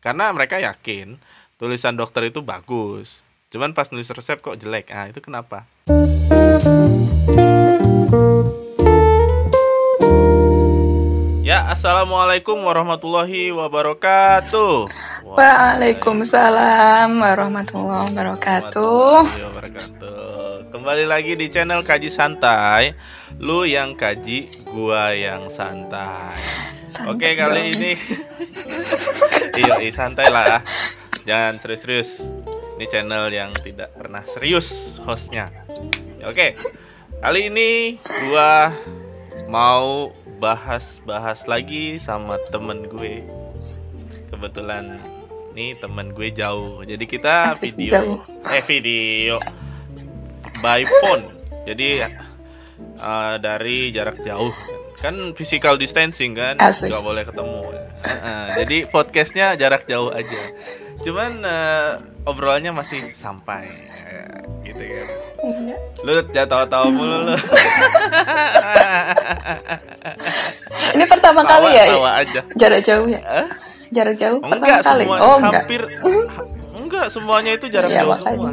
karena mereka yakin tulisan dokter itu bagus cuman pas nulis resep kok jelek ah itu kenapa Ya, assalamualaikum warahmatullahi wabarakatuh. Waalaikumsalam warahmatullahi wabarakatuh. Warahmatullahi wabarakatuh. Kembali lagi di channel Kaji Santai. Lu yang kaji, gua yang santai. Santai Oke, kali ini Iya, iya, santai lah. Jangan serius-serius. Ini channel yang tidak pernah serius hostnya. Oke. Kali ini gua mau bahas-bahas lagi sama temen gue. Kebetulan nih temen gue jauh. Jadi kita video jauh. eh video by phone. Jadi eh, dari jarak jauh kan physical distancing kan Asik. nggak boleh ketemu Heeh, jadi podcastnya jarak jauh aja cuman eh, obrolannya masih sampai gitu kan Iya. lu tawa-tawa mulu lu Ini pertama tawa, kali ya tawa aja jarak jauh ya? Jarak jauh pertama enggak kali. semua Oh enggak. hampir ha- enggak semuanya itu jarak Iya, jauh makanya. semua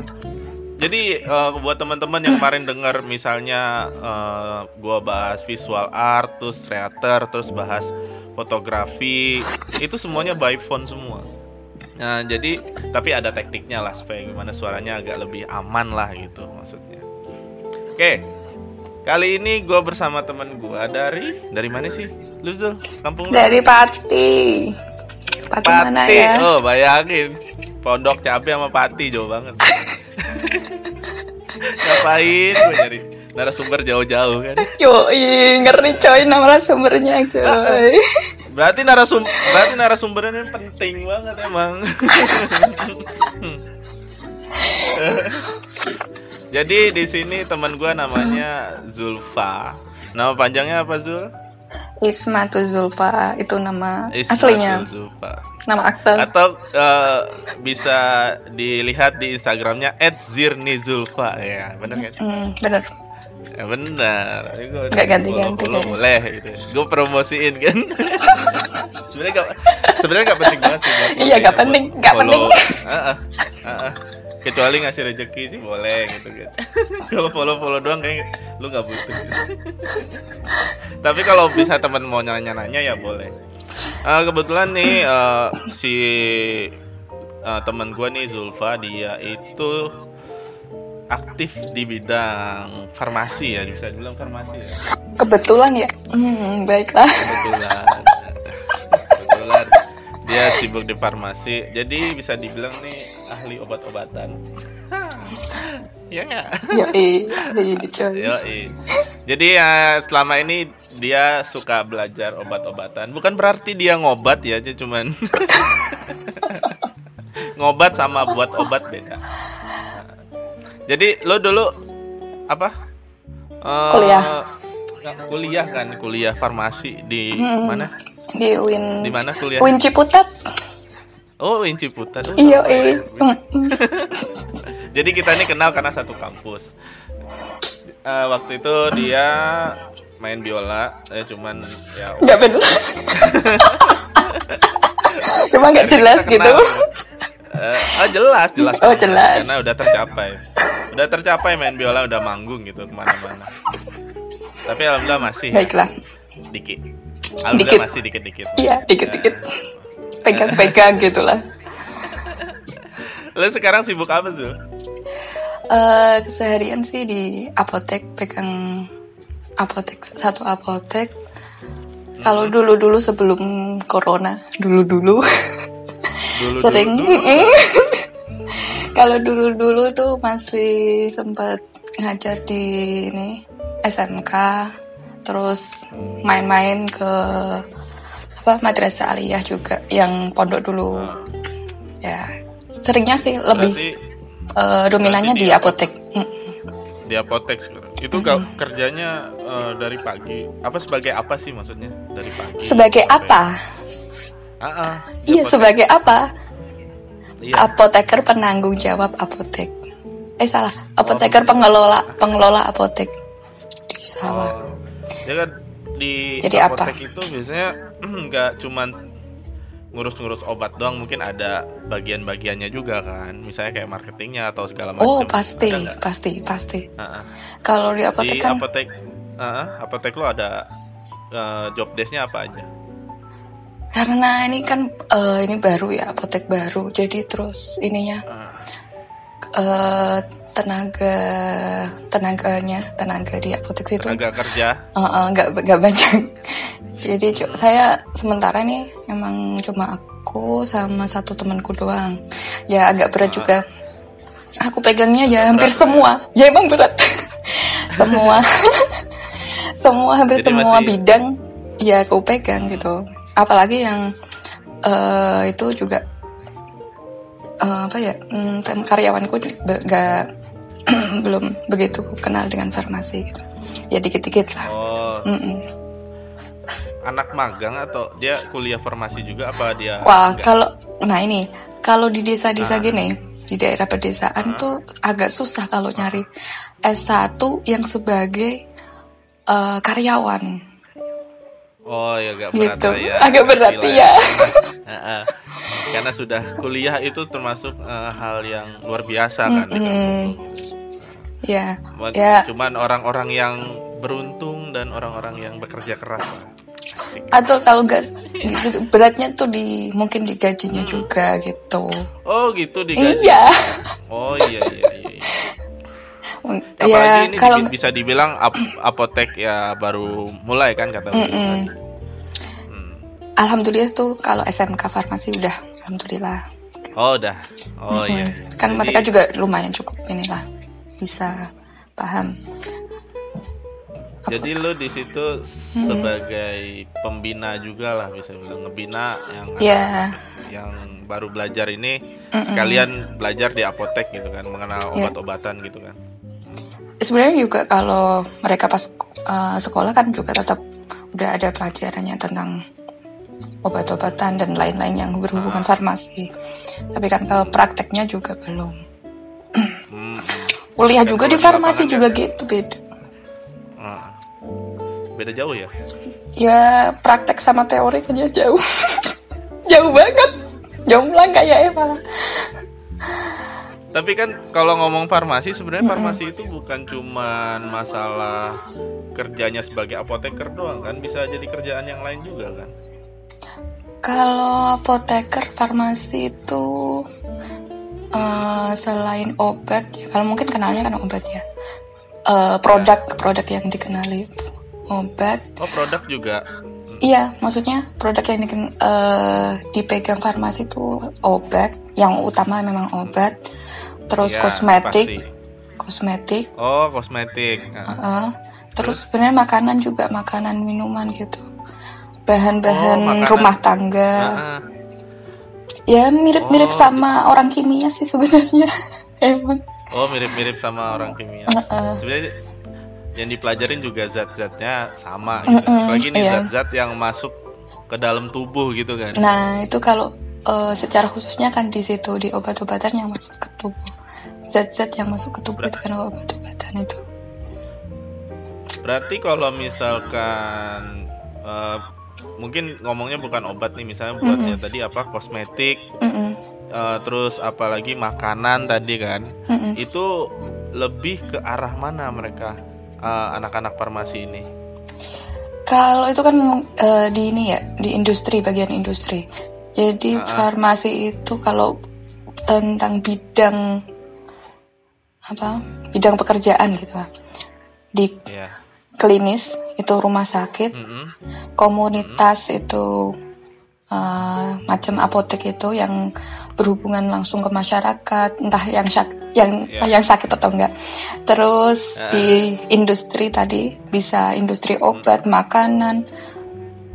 jadi eh, buat teman-teman yang kemarin dengar misalnya eh, gua bahas visual art terus theater terus bahas fotografi itu semuanya by phone semua Nah, jadi tapi ada tekniknya lah supaya gimana suaranya agak lebih aman lah gitu maksudnya. Oke. Kali ini gua bersama teman gua dari dari mana sih? Lu? Kampung? Dari Pati. Pati, mana Pati. ya? Oh, bayangin. Pondok cabe sama Pati jauh banget. Ngapain gue nyari narasumber jauh-jauh kan? Yoi, ngeri coy nama sumbernya coy. Berarti narasum berarti narasumbernya ini penting banget emang. Jadi di sini teman gua namanya Zulfa. Nama panjangnya apa Zul? Ismatu Zulfa itu nama Ismatul aslinya, Zulfa. Nama akte. Atau eh, bisa dilihat di Instagramnya @zirnizulfa ya, benar kan? Hmm, bener. Ya benar. Nggak ganti-ganti follow- follow kayaknya. boleh gitu. Gue promosiin kan. sebenarnya gak sebenarnya gak penting banget sih. Iya, nggak kayak penting, buat nggak follow. penting. Heeh, heeh. Kecuali ngasih rezeki sih boleh gitu kan. kalau follow-follow doang kayak lu nggak butuh. gitu. Tapi kalau bisa teman mau nanya-nanya ya boleh. Eh, kebetulan nih eh, si eh, teman gua nih Zulfa dia itu aktif di bidang farmasi ya bisa dibilang farmasi ya? Kebetulan ya. Hmm, baiklah. kebetulan. Kebetulan. Dia sibuk di farmasi. Jadi bisa dibilang nih ahli obat-obatan ya nggak Yoi, jadi coy. Yoi. Jadi ya selama ini dia suka belajar obat-obatan. Bukan berarti dia ngobat ya, dia cuman ngobat sama buat obat beda. Jadi lo dulu apa? Eh, Kuliah. kuliah kan, kuliah farmasi di Hmm. mana? Di Win Di mana kuliah? Win Ciputat. Oh, Inci Putat. Oh, Iya, sama ya. eh. Jadi kita ini kenal karena satu kampus. Eh, waktu itu dia main biola, eh cuman ya Nggak bener. Cuma nggak jelas gitu. Eh, ah, jelas, jelas. Oh, jelas. Karena udah tercapai. Udah tercapai main biola, udah manggung gitu ke mana-mana. Tapi alhamdulillah masih Baiklah. dikit. Alhamdulillah Dikit. masih dikit-dikit. Iya, dikit-dikit. Pegang-pegang gitu lah. Lo sekarang sibuk apa sih? Eh, keseharian sih di apotek pegang apotek satu apotek. Kalau dulu-dulu sebelum corona, dulu-dulu Dulu sering. Kalau dulu-dulu tuh masih sempat ngajar di ini SMK, terus main-main ke apa madrasah aliyah juga yang pondok dulu. Ya, seringnya sih lebih Berarti eh, dominannya di di apotek. Di apotek sekarang. Itu gak kerjanya eh, dari pagi. Apa sebagai apa sih maksudnya dari pagi? Sebagai sampai- apa? Ah, ah, Iya, apotek. sebagai apa? Iya. Apoteker penanggung jawab apotek. Eh salah, apoteker pengelola pengelola apotek. Salah. Oh. Ya kan di Jadi apa? apotek itu biasanya nggak cuman ngurus-ngurus obat doang mungkin ada bagian-bagiannya juga kan misalnya kayak marketingnya atau segala Oh, macam pasti, Ada nggak? pasti, pasti. Heeh. Kalau di di apotek kan apotek heeh, apotek lo ada eh, job desk-nya apa aja karena ini kan eh, ini baru ya, apotek baru. Jadi terus ininya Ah, eh tenaga tenaganya, tenaga di apotek situ tenaga kerja eh, eh, nggak nggak banyak. Jadi saya sementara nih emang cuma aku sama satu temanku doang. Ya agak berat juga. Aku pegangnya ya hampir berat, semua. Ya emang berat. semua. semua hampir Jadi semua masih- bidang ya aku pegang gitu. Apalagi yang eh, itu juga eh, apa ya? tem- karyawanku nggak belum begitu kenal dengan farmasi gitu. Ya dikit-dikit lah. oh Mm-mm. Anak magang atau dia kuliah farmasi juga apa dia Wah, enggak? kalau nah ini kalau di desa-desa Ah. gini, di daerah pedesaan tuh agak susah kalau nyari S1 yang sebagai eh, karyawan. Oh ya agak berat Gitu. ya. Agak berat, Gila iya. Heeh. Karena sudah kuliah itu termasuk eh, hal yang luar biasa kan. Mm, kampung. ya, ya. cuman orang-orang yang beruntung dan orang-orang yang bekerja keras lah. Asik. Atau kalau nggak gitu, beratnya tuh di mungkin di gajinya juga gitu. Oh gitu digaji. Iya. Oh iya iya iya. iya. Apalagi ya ini kalau di- bisa dibilang ap- apotek ya baru mulai kan kata lu. Mm-mm. Hmm. alhamdulillah tuh kalau SMK farmasi udah alhamdulillah. Oh udah. Oh Mm-mm. iya. Kan Jadi- mereka juga lumayan cukup inilah bisa paham. Jadi lu di situ sebagai pembina juga lah bisa bilang ngebina yang Ya, yang baru belajar ini sekalian belajar di apotek gitu kan mengenal Ya. obat-obatan gitu kan. sebenarnya juga kalau mereka pas uh, sekolah kan juga tetap udah ada pelajarannya tentang obat-obatan dan lain-lain yang berhubungan farmasi. Tapi kan kalau prakteknya juga belum. Hmm. Kuliah juga di farmasi juga ya? gitu beda. Beda jauh ya? Ya praktek sama teori aja jauh. jauh banget. Jomplang kayak Eva. Tapi kan kalau ngomong farmasi sebenarnya farmasi itu bukan cuman masalah kerjanya sebagai apoteker doang kan bisa jadi kerjaan yang lain juga kan. Kalau apoteker farmasi itu eh, selain obat ya kalau mungkin kenalnya kan obat ya. Eh, produk produk yang dikenali obat. Oh produk juga. Iya, maksudnya produk yang diken- eh, dipegang farmasi itu obat, yang utama memang obat. Terus Ya, kosmetik, pasti. kosmetik. Oh kosmetik. Nah, eh, terus sebenarnya makanan juga makanan minuman gitu. Bahan-bahan Oh, makanan. rumah tangga. ah, Ya mirip-mirip Oh, sama orang kimia sih sebenarnya. Emang. Oh mirip-mirip sama orang kimia. Heeh. Sebenarnya yang dipelajarin juga zat-zatnya sama gitu. Mm-mm, Apalagi ini iya. zat-zat yang masuk ke dalam tubuh gitu kan. Nah itu kalau eh, secara khususnya kan di situ di obat-obatan yang masuk ke tubuh. Zat-zat yang masuk ke tubuh itu kan obat-obatan itu. Berarti kalau misalkan eh, mungkin ngomongnya bukan obat nih, misalnya buatnya tadi apa kosmetik, Mm-mm, eh, terus apalagi makanan tadi kan, mm-mm. itu lebih ke arah mana mereka eh, anak-anak farmasi ini? Kalau itu kan eh, di ini ya di industri bagian industri. Jadi farmasi itu kalau tentang bidang apa bidang pekerjaan gitu di Ya. klinis itu rumah sakit Mm-mm. komunitas itu eh, macam apotek itu yang berhubungan langsung ke masyarakat entah yang syak- yang Ya. yang sakit atau enggak. Terus di industri tadi bisa industri obat makanan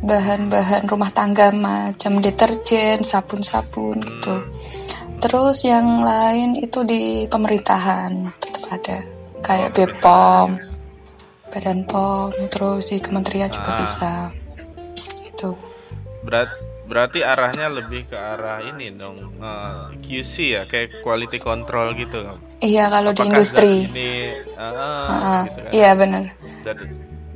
bahan-bahan rumah tangga macam deterjen sabun-sabun gitu. Terus yang lain itu di pemerintahan tetap ada. Kayak Bepom Badan POM terus di kementerian juga Ah. bisa. Itu Berat berarti arahnya lebih ke arah ini dong eh, QC ya kayak quality control gitu. iya kalau di Apakah industri zat ini ah, Ah, gitu kan. iya benar zat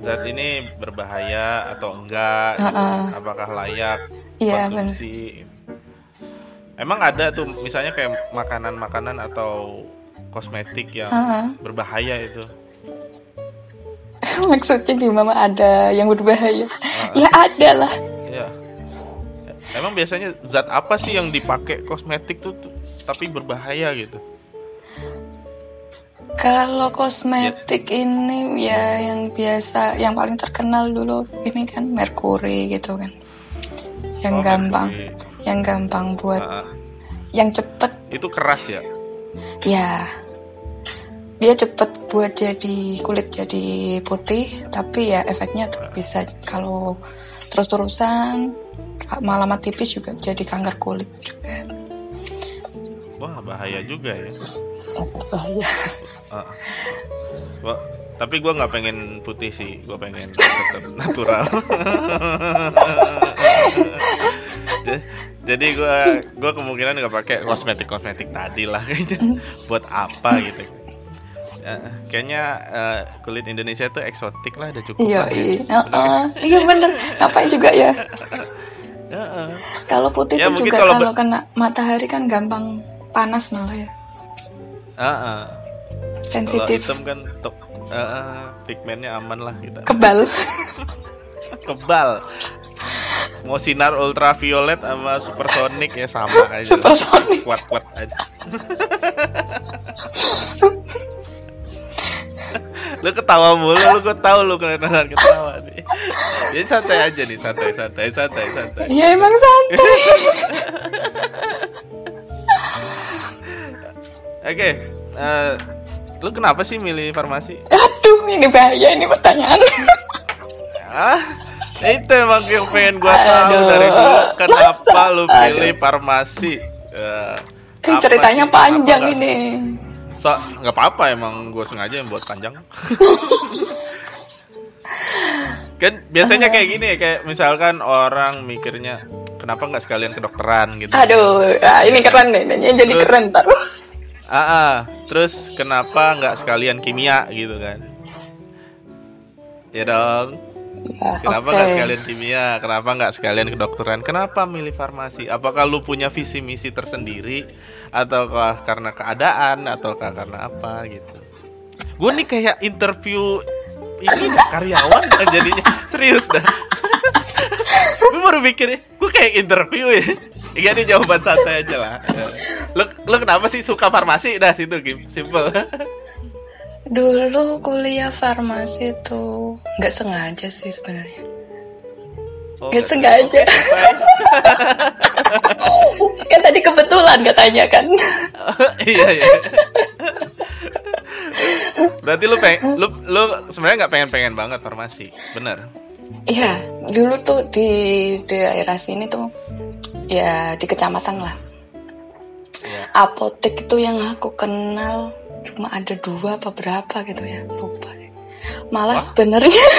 zat ini berbahaya atau enggak gitu. Ah, ah. apakah layak Iya, konsumsi Emang ada tuh misalnya kayak makanan-makanan atau kosmetik yang Heeh. berbahaya itu. Maksudnya gimana ada yang berbahaya? Ya ada lah. Ya. Emang biasanya zat apa sih yang dipakai kosmetik tuh, tuh tapi berbahaya gitu? Kalau kosmetik ini ya yang biasa, yang paling terkenal dulu ini kan merkuri gitu kan. Yang Oh, gampang, merkuri. yang gampang buat, Ah, yang cepet itu keras ya? ya. Dia cepet buat jadi kulit jadi putih, tapi ya efeknya bisa kalau terus-terusan malah lama tipis juga jadi kanker kulit juga. Wah bahaya juga ya. Bahaya. Ah. Gua- tapi gue nggak pengen putih sih, gue pengen tetap natural. Ja- Jadi gue gue kemungkinan nggak pakai kosmetik kosmetik tadi lah kayaknya. Buat apa gitu? Ya, kayaknya eh, kulit Indonesia itu eksotik lah, udah cukup Iya, lah. ya. iya, iya bener. Ngapain juga ya? Heeh. Kalau putih Ya, mungkin juga kalau kalau kena matahari kan gampang panas malah ya. Heeh. Kalau Sensitif, hitam kan tok heeh, pigmennya aman lah kita. kebal. Kebal. Mau sinar ultraviolet sama supersonik ya sama aja. Supersonic. Kuat-kuat aja. lu ketawa mulu, lu gue tahu lu kenalan ketawa nih. Jadi santai aja nih, santai, santai, santai, santai. ya emang santai. Oke, eh, lu kenapa sih milih farmasi? Aduh, ini bahaya ini pertanyaan. Ah, itu emang yang pengen gua tahu Aduh. dari dulu. Kenapa lu pilih farmasi? Apa ceritanya sih? panjang ini. So, nggak apa-apa emang gue sengaja yang buat panjang. kan biasanya kayak gini ya, kayak misalkan orang mikirnya kenapa nggak sekalian kedokteran gitu. Aduh, ah, ini keren nih, ini jadi Terus- keren taruh. Ah, ah. terus kenapa nggak sekalian kimia gitu kan? Ya dong. Ya, Kenapa nggak sekalian kimia? Kenapa nggak sekalian kedokteran? Kenapa milih farmasi? Apakah lu punya visi misi tersendiri, ataukah karena keadaan, ataukah karena apa gitu? Gue nih kayak interview ini karyawan dah jadinya serius dah. gue baru mikir, gue kayak interview ya. Iya nih jawaban santai aja lah. Lu, lu kenapa sih suka farmasi? Dah situ Kim, simple. Dulu kuliah farmasi tuh nggak sengaja sih sebenarnya. Oh, Nggak sengaja. kan tadi kebetulan katanya kan. iya iya. Berarti lu peng, lu lu sebenarnya nggak pengen pengen banget farmasi, bener? Iya, dulu tuh di daerah sini tuh ya di kecamatan lah. Iya. Apotek itu yang aku kenal cuma ada dua apa berapa gitu ya, lupa. deh. Malah sebenarnya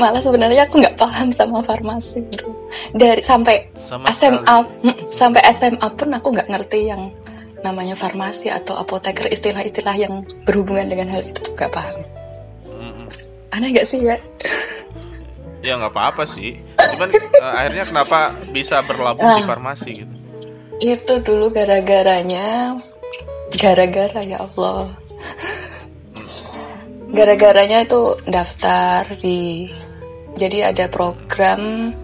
malah sebenarnya aku nggak paham sama farmasi bro. Dari sampai Sama SMA mm, sampai SMA pun aku nggak ngerti yang namanya farmasi atau apoteker istilah-istilah yang berhubungan dengan hal itu tuh nggak paham. Aneh gak sih ya? Ya nggak apa-apa sih. Cuman eh, akhirnya kenapa bisa berlabuh di Ah. farmasi gitu? Itu dulu gara-garanya gara-gara ya Allah. Gara-garanya itu daftar di jadi ada program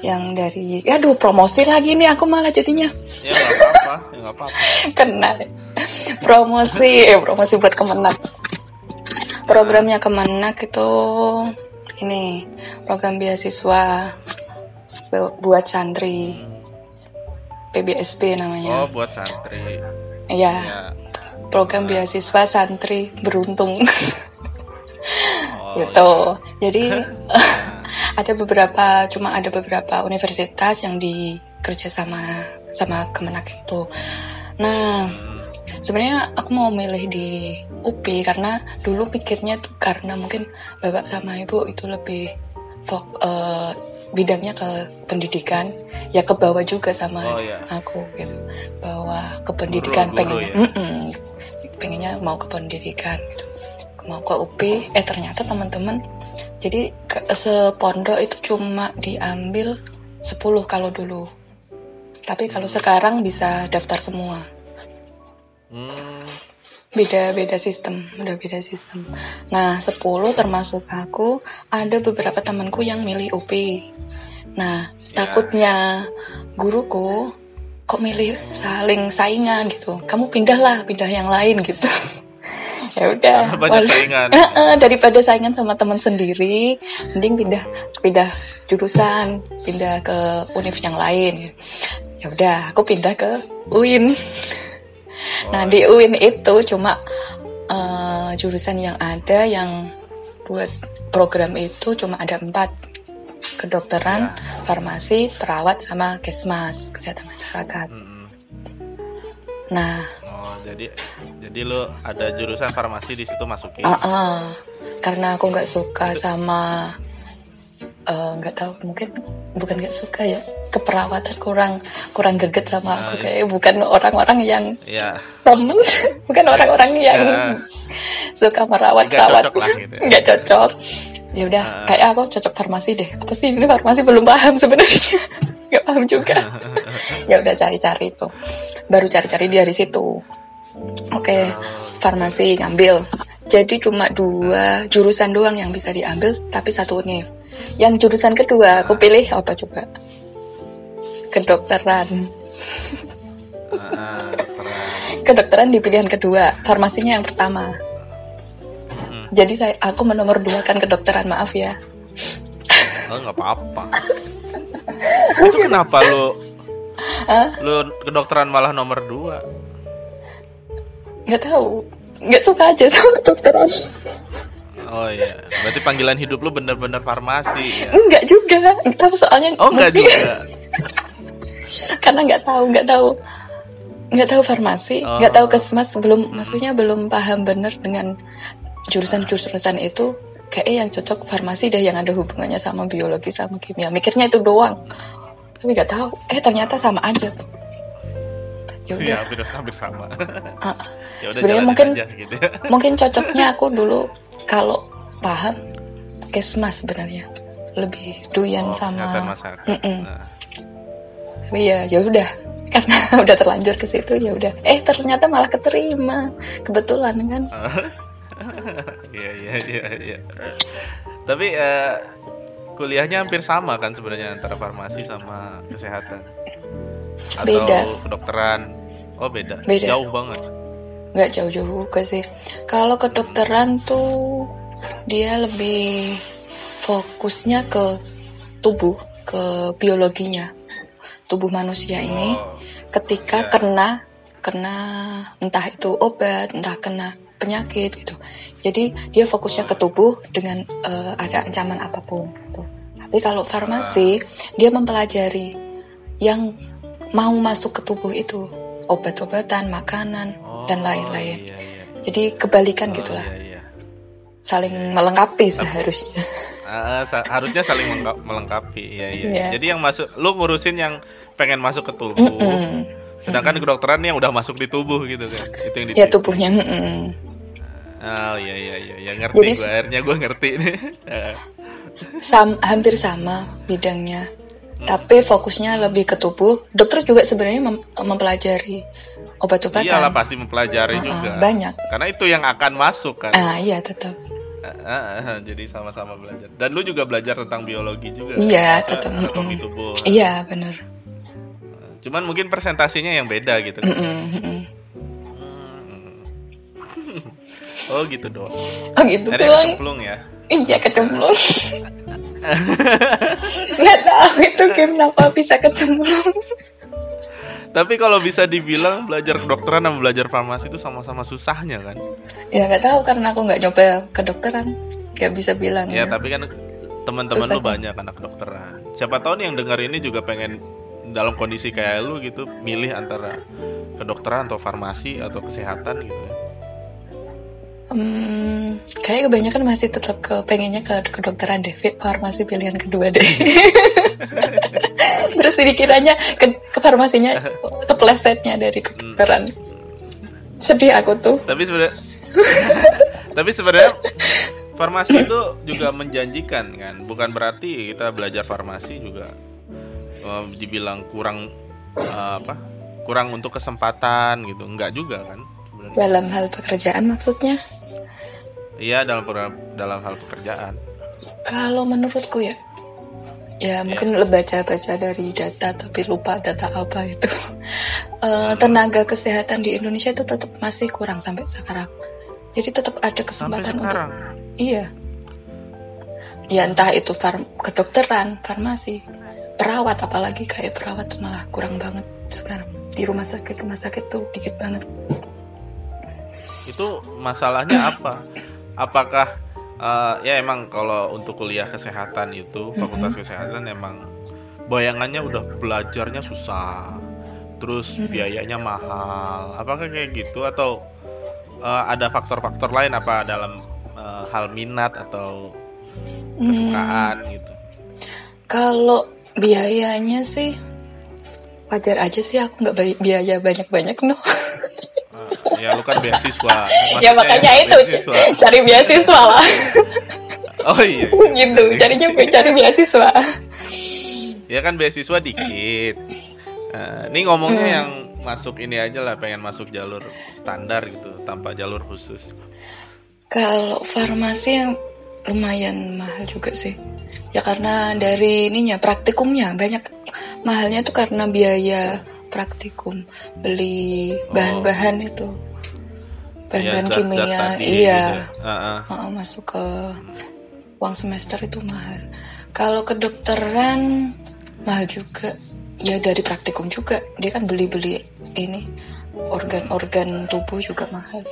yang dari aduh promosi lagi nih aku malah jadinya Ya nggak apa-apa, ya nggak apa-apa. kena promosi eh, promosi buat Kemenak programnya Kemenak itu ini program beasiswa bu- buat santri PBSB Oh namanya buat santri. Iya, Ya. program beasiswa santri beruntung Oh, gitu. Jadi ada beberapa, cuma ada beberapa universitas yang dikerja sama sama Kemenak itu. Nah, sebenarnya aku mau milih di UPI karena dulu pikirnya tuh karena mungkin bapak sama ibu itu lebih fok, eh, bidangnya ke pendidikan, ya ke bawah juga sama Oh, iya. aku gitu, bahwa ke pendidikan Guru- pengen guru ya? Mm-mm. pengennya mau ke pendidikan gitu mau ke UP eh ternyata teman-teman jadi ke, sepondok itu cuma diambil 10 kalau dulu Tapi kalau sekarang bisa daftar semua. Hmm, Beda beda sistem, udah beda sistem. Nah, 10 termasuk aku, ada beberapa temanku yang milih UP. Nah, Ya. takutnya guruku kok milih saling saingan gitu. Kamu pindahlah, pindah yang lain gitu. ya udah. Banyak saingan. Daripada saingan sama teman sendiri, mending pindah pindah jurusan, pindah ke univ yang lain. Ya udah, aku pindah ke UIN. Nah di UIN itu cuma eh, jurusan yang ada yang buat program itu cuma ada empat kedokteran, farmasi, perawat sama kesmas kesehatan masyarakat. mm-mm. Nah, Oh, jadi jadi lu ada jurusan farmasi di situ masukin. ah ah. karena aku nggak suka sama eh, nggak tahu mungkin bukan nggak suka ya. Keperawatan kurang kurang greget sama aku. Kayak bukan orang-orang yang Iya. temen bukan orang-orang yang Ya. suka merawat Nggak rawat cocok lah gitu ya. nggak cocok. Ya udah kayak aku cocok farmasi deh. Apa sih ini farmasi belum paham sebenarnya. Nggak paham juga. Ya udah cari-cari itu. Baru cari-cari dari situ. Oke farmasi ngambil. Jadi cuma dua jurusan doang yang bisa diambil tapi satu univ yang jurusan kedua aku pilih apa coba kedokteran Ah, dokteran. kedokteran di pilihan kedua, farmasinya yang pertama. Jadi saya aku menomor dua kan kedokteran maaf ya. Oh, nggak apa-apa. Itu kenapa lu lu kedokteran malah nomor dua? Nggak tahu, nggak suka aja sama kedokteran. Oh iya, berarti panggilan hidup lu bener-bener farmasi ya? Enggak juga, nggak tahu soalnya. Oh enggak mungkin- juga. Karena nggak tahu, nggak tahu, nggak tahu farmasi, Oh. nggak tahu kesmas, belum, maksudnya belum paham bener dengan jurusan-jurusan itu. Kayaknya yang cocok farmasi deh yang ada hubungannya sama biologi sama kimia. Mikirnya itu doang. Tapi nggak tahu. Eh ternyata sama aja. Ya udah. Iya, hampir, hampir sama. Ah, ya udah Sebenarnya mungkin- aja gitu ya. mungkin cocoknya aku dulu kalau paham kesmas sebenarnya lebih Oh, doyan kesehatan sama masyarakat. Mm-mm. Nah, tapi ya ya udah karena udah terlanjur ke situ ya udah eh ternyata malah keterima kebetulan kan Iya iya iya iya. Tapi eh, kuliahnya hampir sama kan sebenarnya antara farmasi sama kesehatan. Atau Beda. kedokteran. Oh beda. Beda. Jauh banget. nggak jauh-jauh juga sih kalau kedokteran tuh dia lebih fokusnya ke tubuh ke biologinya. Tubuh manusia ini Oh, ketika Ya. kena kena entah itu obat entah kena penyakit gitu. Jadi dia fokusnya ke tubuh dengan eh, ada ancaman apa pun gitu. Tapi kalau farmasi dia mempelajari yang mau masuk ke tubuh itu. Obat-obatan makanan oh, dan lain-lain. Iya, iya. jadi kebalikan Oh, gitulah. iya. Saling melengkapi seharusnya Ah, sa- harusnya saling melengka- melengkapi. Iya, iya. Iya. Jadi yang masuk lu ngurusin yang pengen masuk ke tubuh. Mm-mm. Sedangkan kedokteran yang udah masuk di tubuh gitu kan. Itu yang ya diteliti. tubuhnya mm-mm. Oh iya iya iya, ya ngerti Jadi gua akhirnya gua ngerti nih. Sam- hampir sama bidangnya tapi fokusnya lebih ke tubuh dokter juga sebenarnya mem- mempelajari obat-obatan Iyalah pasti mempelajari Ah, juga. banyak. Karena itu yang akan masuk kan. ah iya tetap Ah, ah, ah, jadi sama-sama belajar. Dan lu juga belajar tentang biologi juga. Iya, Masa tetap, Anatomi tubuh. iya bener Cuman mungkin presentasinya yang beda gitu. Mm-mm, mm-mm. Oh gitu doang. oh gitu Ada doang kecemplung ya. iya kecemplung nggak tahu itu kenapa bisa kecemplung Tapi kalau bisa dibilang belajar kedokteran sama belajar farmasi itu sama-sama susahnya kan. ya nggak tahu karena aku nggak nyoba kedokteran nggak bisa bilang Ya, tapi kan teman-teman lu Susahnya. banyak anak kedokteran. Siapa tahu nih yang dengar ini juga pengen dalam kondisi kayak lu gitu, milih antara kedokteran atau farmasi atau kesehatan gitu ya. Hmm, kayak kebanyakan masih tetap ke pengennya ke kedokteran deh, farmasi pilihan kedua deh. Terus dikiranya ke, ke farmasinya keplesetnya dari kedokteran. Sedih aku tuh. Tapi sebenarnya Tapi sebenarnya farmasi itu juga menjanjikan kan. Bukan berarti kita belajar farmasi juga eh, dibilang kurang eh, apa kurang untuk kesempatan gitu enggak juga kan sebenarnya. Dalam hal pekerjaan maksudnya? iya dalam dalam hal pekerjaan Kalau menurutku ya, ya mungkin lebih baca-baca dari data tapi lupa data apa itu. Eh, tenaga kesehatan di Indonesia itu tetap masih kurang sampai sekarang. Jadi tetap ada kesempatan untuk iya. Ya entah itu farm kedokteran, farmasi, perawat apalagi kayak perawat malah kurang banget sekarang di rumah sakit rumah sakit tuh dikit banget. itu masalahnya apa apakah eh, ya emang kalau untuk kuliah kesehatan itu fakultas kesehatan emang bayangannya udah belajarnya susah. Terus biayanya mahal. Apakah kayak gitu? Atau eh, ada faktor-faktor lain apa dalam eh, hal minat atau kesukaan gitu? Kalau biayanya sih wajar aja sih aku nggak biaya banyak-banyak no. Ya lu kan beasiswa. Ya makanya itu. beasiswa. cari beasiswa lah. Oh iya. Gitu. Carinya cari beasiswa. ya kan beasiswa dikit. Ini ngomongnya yang masuk ini aja lah pengen masuk jalur standar gitu tanpa jalur khusus. Kalau farmasi yang lumayan mahal juga sih. Ya karena dari ininya praktikumnya banyak. Mahalnya tuh karena biaya praktikum beli bahan-bahan itu bahan-bahan Ya, kimia tadi iya gitu. Heeh. Heeh, masuk ke uang semester itu mahal. Kalau kedokteran mahal juga. Ya dari praktikum juga. Dia kan beli-beli ini organ-organ tubuh juga mahal.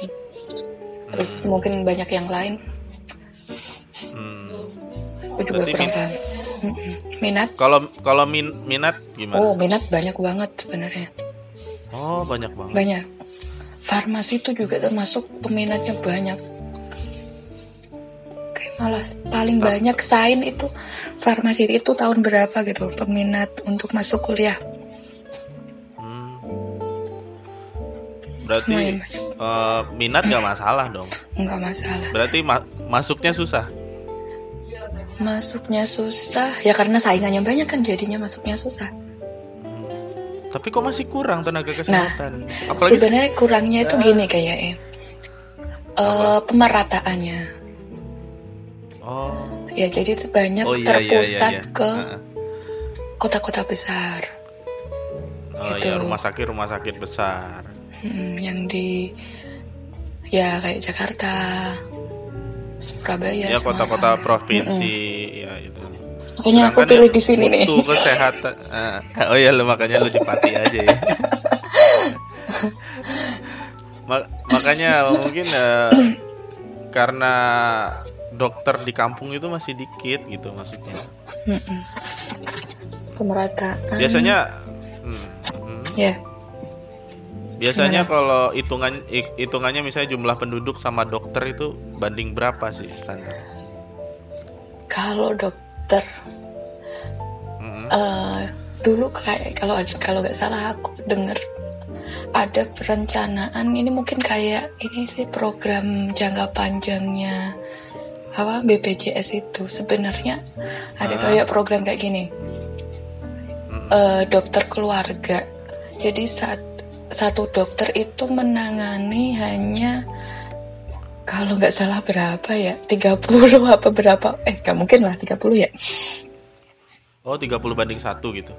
Terus mungkin banyak yang lain. Hmm. Aku juga Berarti kurang paham. Minat? kalau kalau min- minat gimana Oh, minat banyak banget sebenarnya. oh banyak banget Banyak. Farmasi itu juga termasuk peminatnya banyak. Kayak malah paling banyak sain itu farmasi itu tahun berapa gitu peminat untuk masuk kuliah. Hmm. berarti eh, minat gak masalah dong Enggak masalah. berarti ma- masuknya susah Masuknya susah ya karena saingannya banyak kan jadinya masuknya susah. tapi kok masih kurang tenaga kesehatan apalagi Nah, Sebenarnya kurangnya itu gini kayak eh Eh, pemerataannya. oh Ya jadi itu banyak oh iya iya terpusat iya, iya. ke Heeh. kota-kota besar. oh Gitu. iya rumah sakit rumah sakit besar Hmm, yang di ya kayak Jakarta, Surabaya, ya kota-kota provinsi ya itu Makanya aku pilih di sini nih. mutu kesehatan eh, oh iya lu makanya lu di Pati aja ya Ma- makanya mungkin eh, karena dokter di kampung itu masih dikit gitu maksudnya Mm-mm. Pemerataan. biasanya hmm, hmm. Ya, biasanya kalau hitungan hi- hitungannya misalnya jumlah penduduk sama dokter itu banding berapa sih standar? Kalau dokter Mm-mm. eh, dulu kayak kalau kalau nggak salah aku dengar ada perencanaan ini mungkin kayak ini sih program jangka panjangnya apa BPJS itu. Sebenarnya ada Ah. kayak program kayak gini. Eh, dokter keluarga. Jadi saat satu dokter itu menangani hanya kalau nggak salah berapa ya 30 apa berapa eh nggak mungkin lah 30 ya oh 30 banding satu gitu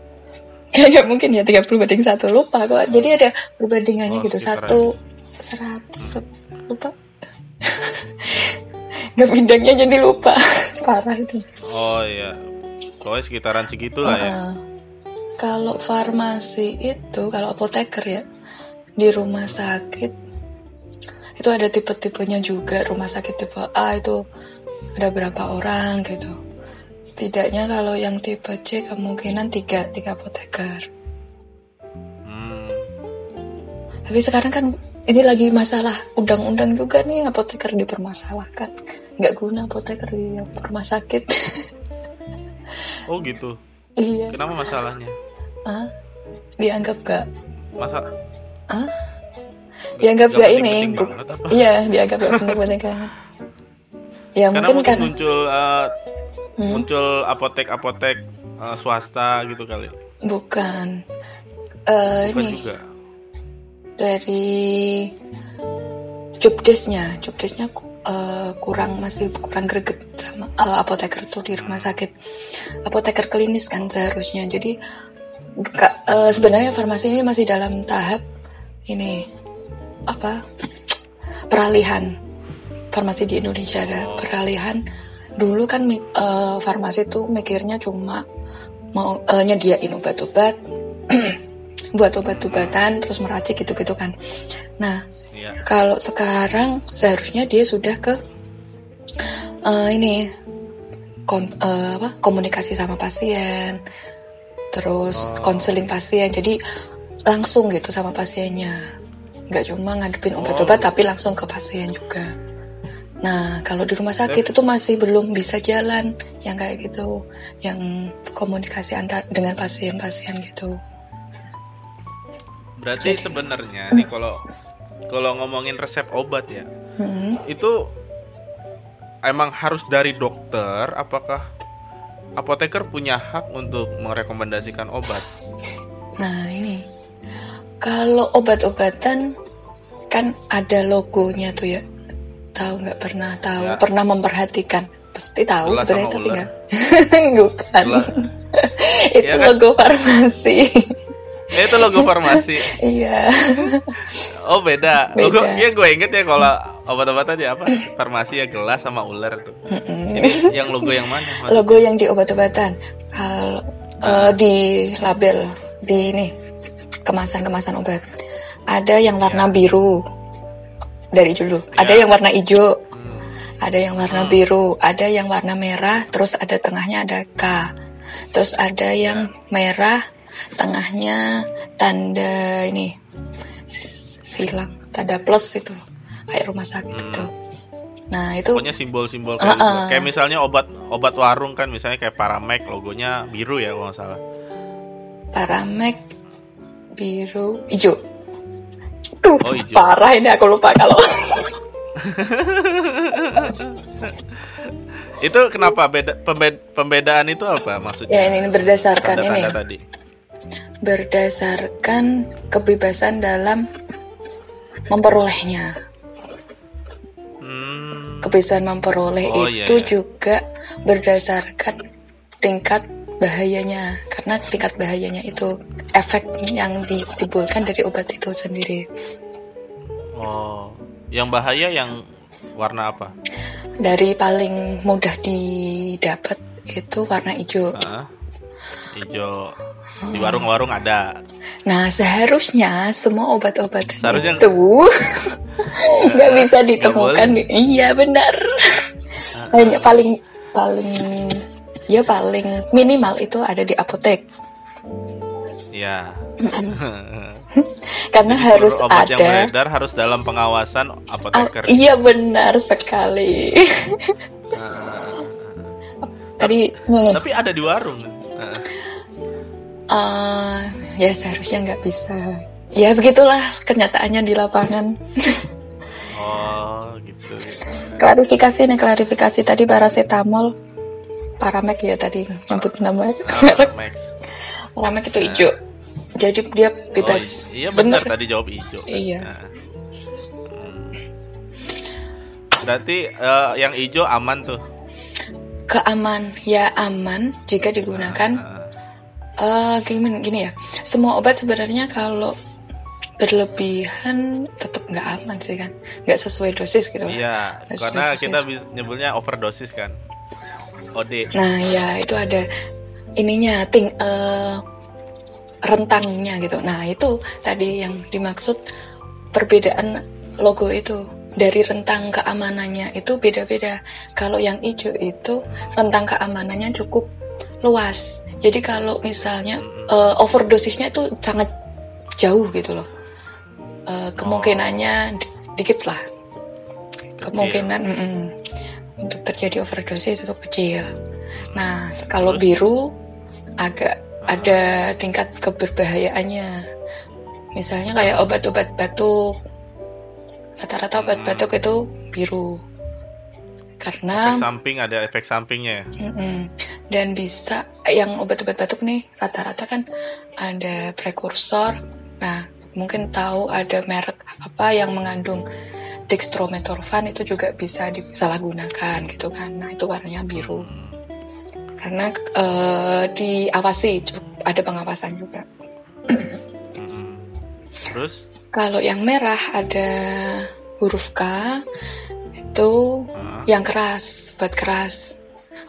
Kayaknya mungkin ya 30 banding satu lupa kok. Jadi ada perbandingannya Oh, gitu satu seratus lupa. Nggak bidangnya jadi lupa. Parah itu. oh iya pokoknya sekitaran segitu lah ya. Kalau farmasi itu, kalau apoteker ya di rumah sakit itu ada tipe-tipenya juga. Rumah sakit tipe A itu ada berapa orang gitu. Setidaknya kalau yang tipe C kemungkinan tiga tiga apoteker. Hmm. Tapi sekarang kan ini lagi masalah undang-undang juga nih apoteker dipermasalahkan. Nggak guna apoteker di rumah sakit. Oh gitu. iya. Kenapa masalahnya? Ah, dianggap gak? Masa Ah, dianggap gak ini? iya, dianggap gak penting-penting kan. Ya karena mungkin kan. muncul eh, Hmm? muncul apotek-apotek eh, swasta gitu kali. Bukan. Eh, Obat ini juga. dari jobdesknya jobdesknya eh, kurang masih kurang greget sama eh, apoteker tuh di rumah sakit apoteker klinis kan seharusnya jadi eh, sebenarnya farmasi ini masih dalam tahap ini apa peralihan farmasi di Indonesia ada peralihan dulu kan eh, farmasi tuh mikirnya cuma mau eh, nyediain obat-obat buat obat-obatan terus meracik gitu-gitu kan nah Iya. kalau sekarang seharusnya dia sudah ke eh, ini kon- eh, apa, komunikasi sama pasien, terus konseling pasien. Jadi langsung gitu sama pasiennya, nggak cuma ngadepin obat-obat tapi langsung ke pasien juga. Nah kalau di rumah sakit itu masih belum bisa jalan yang kayak gitu, yang komunikasi antar dengan pasien-pasien gitu. Berarti sebenarnya nih kalau kalau ngomongin resep obat ya, Hmm. itu emang harus dari dokter apakah apoteker punya hak untuk merekomendasikan obat? Nah ini kalau obat-obatan kan ada logonya tuh ya. Tahu nggak pernah tahu, Ya. pernah memperhatikan. Pasti tahu Gelas sebenarnya tapi nggak. Bukan. Itu Iya kan? logo farmasi. Ya, itu logo farmasi. Iya. Oh beda. Beda. Gue ya gue inget ya kalau obat-obatan ya apa farmasi ya gelas sama ular tuh. Ini yang logo yang mana? Mas? logo yang di obat-obatan. Kalau eh, di label di ini kemasan-kemasan obat. Ada yang warna biru dari dulu. Ada Ya. yang warna hijau. Hmm. Ada yang warna biru, ada yang warna merah, terus ada tengahnya ada K. Terus ada yang merah, tengahnya tanda ini silang, tanda plus itu loh. Kayak rumah sakit itu. Nah, itu Pokoknya simbol-simbol kayak, Uh-uh. gitu. kayak misalnya obat obat warung kan misalnya kayak Paramek logonya biru ya kalau nggak salah. Paramek biru hijau. Tuh, Oh, hijau. parah ini aku lupa kalau Itu kenapa beda pembe- pembedaan itu apa ya maksudnya? ini berdasarkan ini Tanda-tanda tadi. berdasarkan kebebasan dalam memperolehnya. Hmm, kebiasaan memperoleh Oh, iya, itu iya. juga berdasarkan tingkat bahayanya karena tingkat bahayanya itu efek yang ditimbulkan dari obat itu sendiri oh, yang bahaya yang warna apa? dari paling mudah didapat itu warna hijau Hah? Hijau. Di warung-warung ada. nah seharusnya semua obat-obatan Seharusnya- itu nggak bisa ditemukan di- iya benar hanya paling paling ya paling minimal itu ada di apotek Ya. karena Jadi harus obat yang ada beredar harus dalam pengawasan Oh, apoteker. iya benar sekali. Tadi nih, Tapi ada di warung. Eh, ya seharusnya nggak bisa. Ya begitulah kenyataannya di lapangan. Oh, gitu. gitu. klarifikasi nih klarifikasi tadi paracetamol, paramek ya tadi nyebut nama Ah, Max. paramek itu hijau. Jadi dia bebas. Oh, iya benar tadi jawab hijau. Iya. Nah. Hmm. Berarti eh, yang hijau aman tuh. Keaman, ya aman jika digunakan Ah, Eh gimana gini ya, semua obat sebenarnya kalau berlebihan tetap nggak aman sih kan, nggak sesuai dosis gitu. iya, karena dosis. kita nyebutnya overdosis kan. OD. Nah ya itu ada ininya, ting eh, rentangnya gitu. Nah itu tadi yang dimaksud perbedaan logo itu dari rentang keamanannya itu beda-beda. Kalau yang hijau itu rentang keamanannya cukup luas. Jadi kalau misalnya eh, overdosisnya itu sangat jauh gitu loh. Eh, kemungkinannya di- dikit lah. Kemungkinan mm-mm, untuk terjadi overdosis itu kecil. Nah, kalau Terus? biru agak ada tingkat keberbahayaannya. Misalnya kayak obat-obat batuk. Rata-rata obat batuk itu biru. Karena Efek samping ada efek sampingnya ya. mm-mm, dan bisa yang obat-obat batuk nih rata-rata kan ada prekursor. Nah, mungkin tahu ada merek apa yang mengandung dextromethorphan itu juga bisa disalahgunakan gitu kan. Nah, itu warnanya biru. Karena eh, diawasi, ada pengawasan juga. Terus? Kalau yang merah ada huruf K itu Ah. yang keras, obat keras.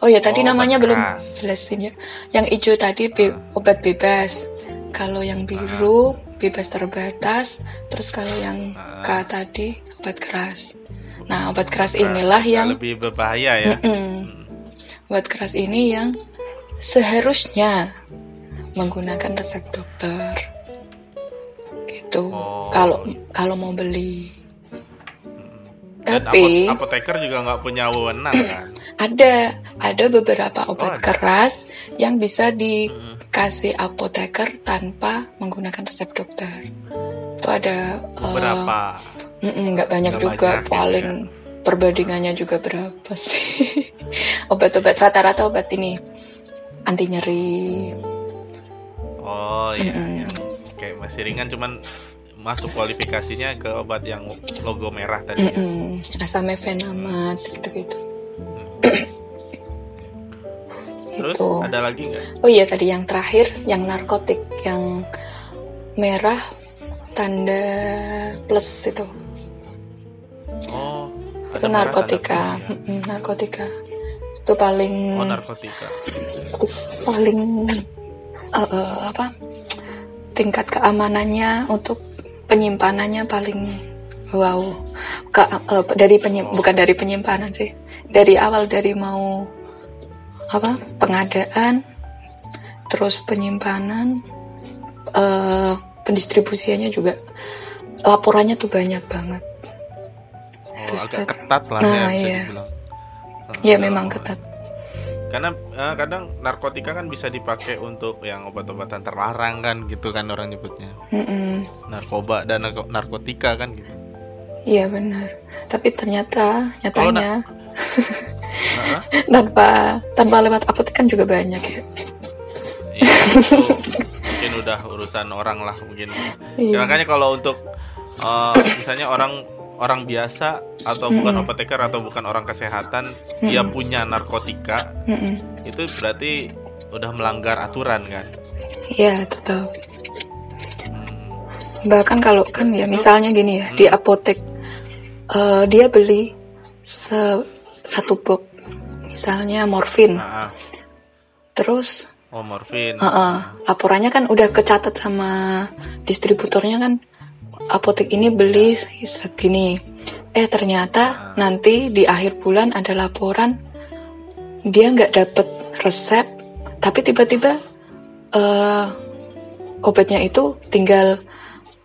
Oh ya tadi Oh, namanya belum keras. jelasin ya. Yang hijau tadi be- obat bebas. Kalau yang biru bebas terbatas. Terus kalau yang K tadi obat keras. Nah obat keras inilah yang lebih berbahaya ya. Mm-mm. obat keras ini yang seharusnya menggunakan resep dokter. Gitu. Oh. Kalau kalau mau beli. Dan Tapi apo- apoteker juga nggak punya wewenang kan? ada ada beberapa obat Oh, ada. keras yang bisa dikasih apoteker tanpa menggunakan resep dokter. Itu ada eh, Berapa? mm-mm, nggak banyak Nggak juga, banyak, paling perbandingannya juga berapa sih? Obat-obat rata-rata obat ini anti nyeri. Oh iya, Mm-mm. yang kayak masih ringan cuman masuk kualifikasinya ke obat yang logo merah tadi. ya. Mm-mm, asamefenamat gitu-gitu. Terus Itu. ada lagi nggak? Oh iya tadi yang terakhir yang narkotik yang merah tanda plus itu. Oh, itu merah narkotika. tanda plus Mm-mm, narkotika. Itu paling ya. Oh narkotika. itu paling eh, apa? Tingkat keamanannya untuk penyimpanannya paling wow. Ke- eh, dari penyim- Oh. bukan dari penyimpanan sih. Dari awal dari mau apa? pengadaan terus penyimpanan eh pendistribusiannya juga laporannya tuh banyak banget. Oh, Harus agak ketat lah Nah, ya bisa iya. Ya memang ketat. Karena eh, kadang narkotika kan bisa dipakai untuk yang obat-obatan terlarang kan gitu kan orang nyebutnya. Mm-mm. Narkoba dan narko- narkotika kan gitu. Iya benar. Tapi ternyata nyatanya Tanpa tanpa lewat apotek kan juga banyak ya. Iya, mungkin udah urusan orang lah mungkin. Iya. Ya, makanya kalau untuk eh, misalnya orang orang biasa atau bukan apoteker atau bukan orang kesehatan dia punya narkotika Mm-mm. itu berarti udah melanggar aturan kan. Iya tetap. Bahkan kalau kan ya misalnya gini ya di apotek eh, dia beli se satu box misalnya morfin, Nah, terus oh morfin. eh, eh, laporannya kan udah kecatat sama distributornya kan apotek ini beli segini. Eh ternyata nanti di akhir bulan ada laporan dia nggak dapet resep, tapi tiba-tiba eh obatnya itu tinggal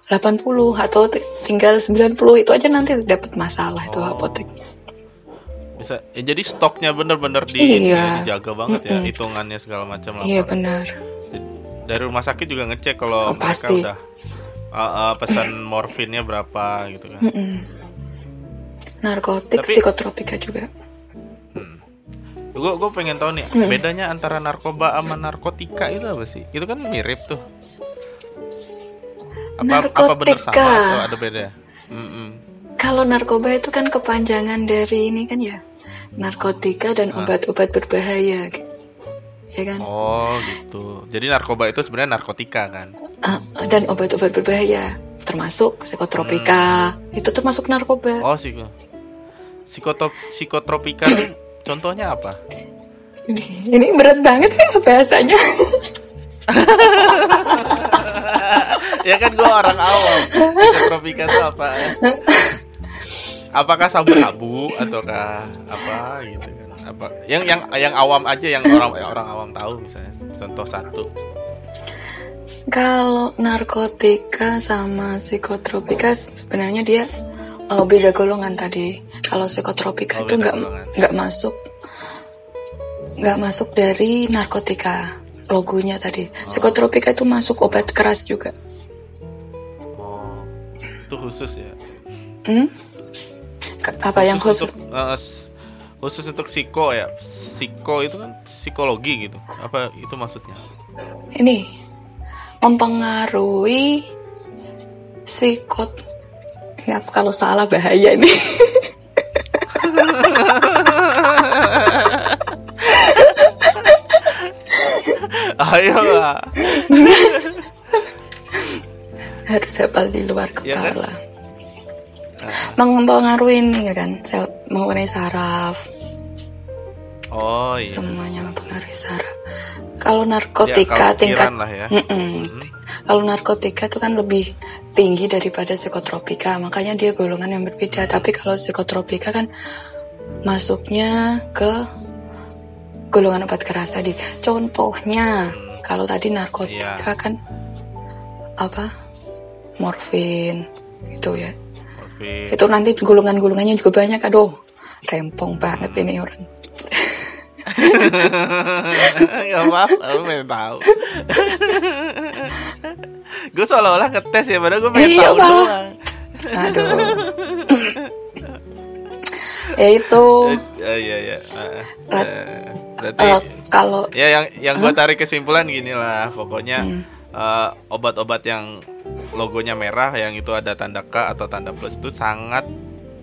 80 atau ti- tinggal 90 itu aja nanti dapat masalah itu Oh. Bisa ya, jadi stoknya bener-bener di, Iya. dijaga banget ya Mm-mm. hitungannya segala macam lah. Iya benar. Dari rumah sakit juga ngecek kalau Oh, mereka pasti. udah uh, uh, pesan morfinnya berapa gitu kan. Mm-mm. Narkotik, Tapi- psikotropika juga. Gue gue pengen tahu nih Hmm. bedanya antara narkoba sama narkotika itu apa sih? Itu kan mirip tuh. Apa apa bener sama Narkotika. atau ada beda? Mm-mm. Kalau narkoba itu kan kepanjangan dari ini kan ya, narkotika dan obat-obat berbahaya, gitu. ya kan? Oh gitu. Jadi narkoba itu sebenarnya narkotika kan? Ah, dan obat-obat berbahaya, termasuk psikotropika, itu termasuk narkoba. Oh sih. Psikotop psikotropika contohnya apa? Ini berat banget sih bahasanya. ya kan gue orang awam. Psikotropika itu apa? Apakah sabu-sabu ataukah apa gitu kan? Apa yang yang yang awam aja yang orang orang awam tahu misalnya. Contoh satu. Kalau narkotika sama psikotropika sebenarnya dia eh, beda golongan tadi. Kalau psikotropika Oh, itu nggak nggak masuk nggak masuk dari narkotika logonya tadi. Oh. Psikotropika itu masuk obat keras juga. Oh, itu khusus ya. Hmm? Apa yang khusus? untuk s- khusus untuk psiko ya. Psiko itu kan psikologi gitu. Apa itu maksudnya? Ini mempengaruhi psikot ya kalau salah bahaya ini. Ayo lah. Harus hafal di luar Ya kan? Kepala. Mempengaruhi ini kan, sel, mempengaruhi saraf, Oh iya. semuanya mempengaruhi saraf. Kalau Ya, narkotika kalau tingkat ya. Mm-mm. Kalau narkotika itu kan lebih tinggi daripada psikotropika, makanya dia golongan yang berbeda. Tapi kalau psikotropika kan masuknya ke golongan obat keras tadi. Contohnya, kalau tadi narkotika Iya. kan apa? Morfin gitu ya. Itu nanti golongan-golongannya juga banyak. Aduh, rempong banget ini orang. Gak apa-apa, aku pengen tahu. gue seolah-olah ngetes ya, padahal gue pengen Iya, tahu malah. doang. Aduh. ya itu Eh, iya iya. Berarti kalau ya yang yang gue tarik kesimpulan gini lah, pokoknya Hmm. Eh, obat-obat yang logonya merah, yang itu ada tanda K atau tanda plus itu sangat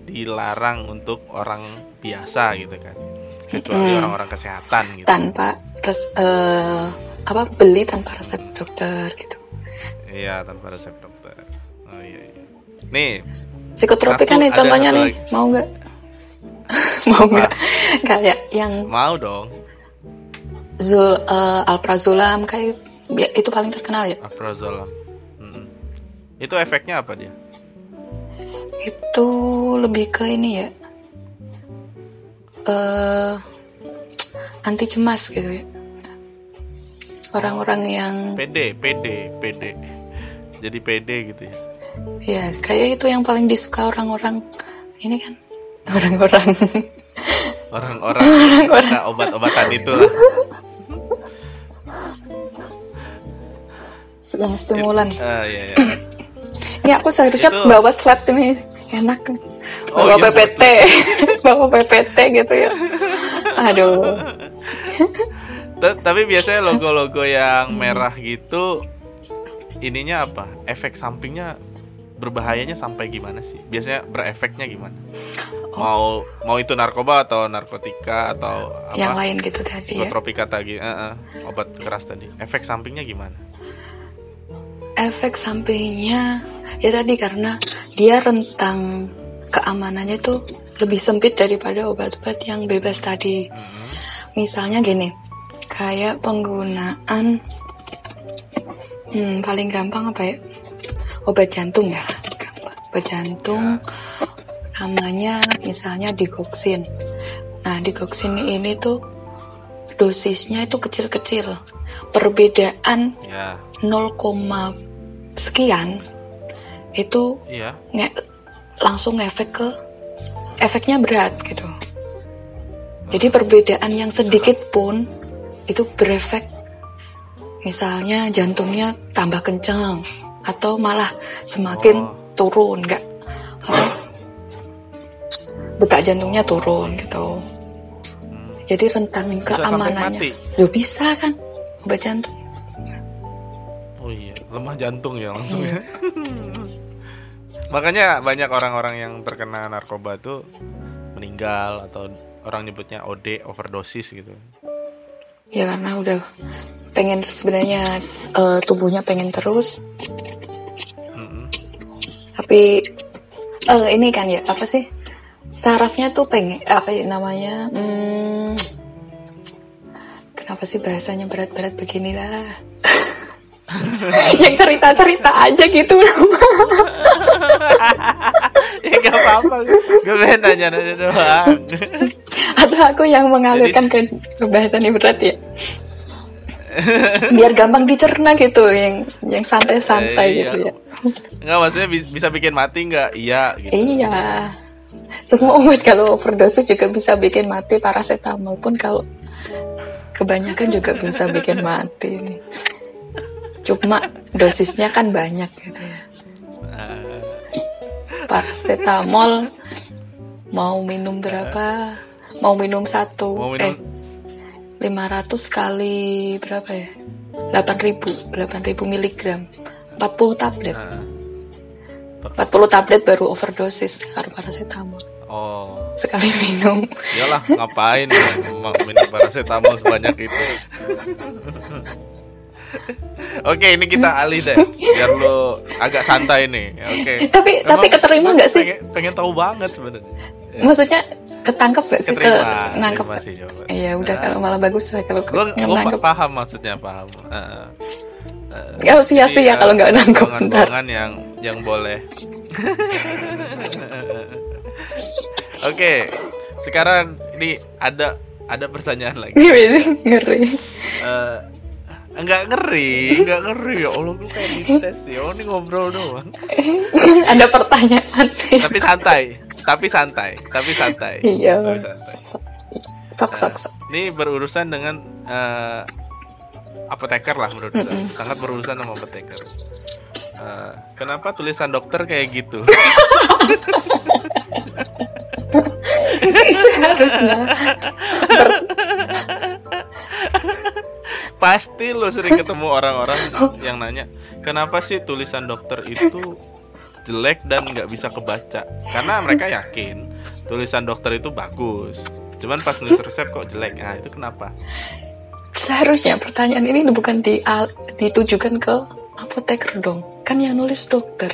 dilarang untuk orang biasa gitu kan, kecuali Mm-mm. orang-orang kesehatan gitu. tanpa res, eh, apa beli tanpa resep dokter gitu. Iya tanpa resep dokter. Oh iya iya. Nih Psikotropika Satu, nih contohnya nih, lagi. mau nggak? mau nggak? Kayak yang mau dong Zul eh, Alprazolam kayak ya, itu paling terkenal ya. Alprazolam. Mm-mm. Itu efeknya apa dia? Itu lebih ke ini ya. eh anti cemas gitu ya. Orang-orang yang PD, PD, PD. Jadi PD gitu ya. ya kayak itu yang paling disuka orang-orang ini kan orang-orang Orang-orang obat-obatan itu lah. yang stimulan. Ah, iya, iya. Ini aku seharusnya Itu- bawa slide ini enak. Oh, Bawa iya, PPT, bawa PPT gitu ya. Aduh, Ta- Tapi biasanya logo-logo yang merah gitu ininya apa? Efek sampingnya berbahayanya sampai gimana sih? Biasanya berefeknya gimana? Mau mau itu narkoba atau narkotika atau apa? yang lain gitu tadi ya. Psikotropika tadi, eh, eh, obat keras tadi. Efek sampingnya gimana? Efek sampingnya ya tadi karena dia rentang keamanannya itu lebih sempit daripada obat-obat yang bebas tadi. Mhm. Misalnya gini, kayak penggunaan hmm, paling gampang apa ya? Obat jantung ya. Obat jantung namanya misalnya digoksin. Nah, digoksin ini tuh dosisnya itu kecil-kecil. Perbedaan Ya, 0, sekian itu iya. nge- langsung ngefek ke efeknya berat gitu. Jadi perbedaan yang sedikit pun itu berefek. Misalnya jantungnya tambah kencang atau malah semakin Oh. turun, nggak apa, detak jantungnya turun gitu. Jadi rentang Hmm. keamanannya? Loh, bisa kan obat jantung? Oh iya, lemah jantung ya langsung ya. Makanya banyak orang-orang yang terkena narkoba tuh meninggal atau orang nyebutnya OD overdosis gitu. Ya karena udah pengen sebenarnya eh, tubuhnya pengen terus, Mm-mm. tapi eh, ini kan ya apa sih sarafnya tuh pengen apa ya namanya? Hmm, kenapa sih bahasanya berat-berat begini lah? yang cerita-cerita aja gitu ya gak apa-apa, gue pengen nanya-nanya doang. atau aku yang mengalirkan ke ke bahasan yang berat ya biar gampang dicerna gitu yang yang santai-santai Eh, iya. gitu ya Nggak maksudnya bis- bisa bikin mati nggak? Iya gitu. Iya. Semua obat kalau overdosis juga bisa bikin mati. Paracetamol pun kalau kebanyakan juga bisa bikin mati nih. Cuma dosisnya kan banyak gitu ya. Paracetamol mau minum berapa? Mau minum satu? Mau Eh, minum 500 kali berapa ya? 8000, 8000 miligram. 40 tablet. Nah, 40 tablet baru overdosis karena paracetamol. oh Sekali minum. iyalah ngapain minum paracetamol sebanyak itu Oke, ini kita alih deh, biar lo agak santai nih. Oke. tapi tapi Emang keterima nggak sih? Pengen, pengen tahu banget sebenarnya. Maksudnya ketangkep gak sih ke Keterima, nangkep? keterima sih coba. Iya udah kalau malah bagus lah kalau nggak gue nangkep. paham maksudnya paham. Heeh. Nggak sia-sia Jadi, kalau eh, nggak nangkep ntar. golongan-golongan yang yang boleh. Oke, sekarang ini ada ada pertanyaan lagi. Gimana sih? ngeri. Eh, enggak ngeri, enggak ngeri ya Allah gue kayak dites ya. Oh, ini ngobrol doang. Ada pertanyaan. Tapi santai, tapi santai, tapi santai. Iya. Tapi santai. Sok sok sok. Ini berurusan dengan eh, apoteker lah menurut gue. Sangat berurusan sama apoteker. Eh, kenapa tulisan dokter kayak gitu? Harusnya. Pasti lo sering ketemu orang-orang yang nanya, kenapa sih tulisan dokter itu jelek dan nggak bisa kebaca? Karena mereka yakin tulisan dokter itu bagus. Cuman pas nulis resep kok jelek. Nah, itu kenapa? Seharusnya pertanyaan ini bukan di, ditujukan ke apoteker dong. Kan yang nulis dokter.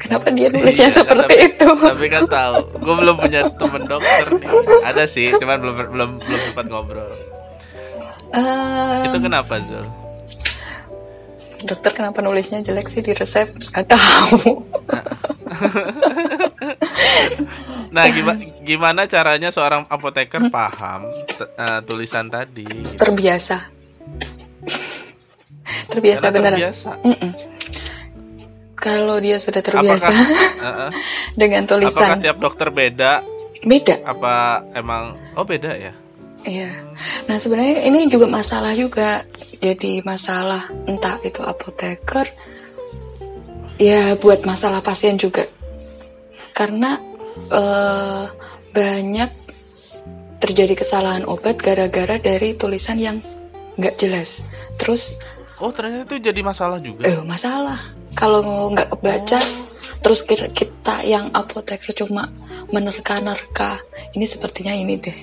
Kenapa dia nulisnya Iya, seperti tapi- itu? Tapi kan tahu, gue belum punya temen dokter nih. Ada sih, cuman belum belum belum sempat ngobrol. Itu kenapa Zul? dokter kenapa nulisnya jelek sih di resep? Gak tahu. Nah, gimana gimana caranya seorang apoteker paham t- eh, tulisan tadi? gitu? Terbiasa. Terbiasa Karena beneran. terbiasa. Mm-mm. Kalau dia sudah terbiasa Apakah, dengan apakah tulisan tiap dokter beda? beda. Apa emang oh beda ya? Iya. Nah sebenarnya ini juga masalah juga. Jadi masalah entah itu apoteker, ya buat masalah pasien juga. Karena eh, banyak terjadi kesalahan obat gara-gara dari tulisan yang nggak jelas. Terus Oh ternyata itu jadi masalah juga. eh masalah kalau nggak kebaca terus kita, yang apoteker cuma menerka-nerka ini sepertinya ini deh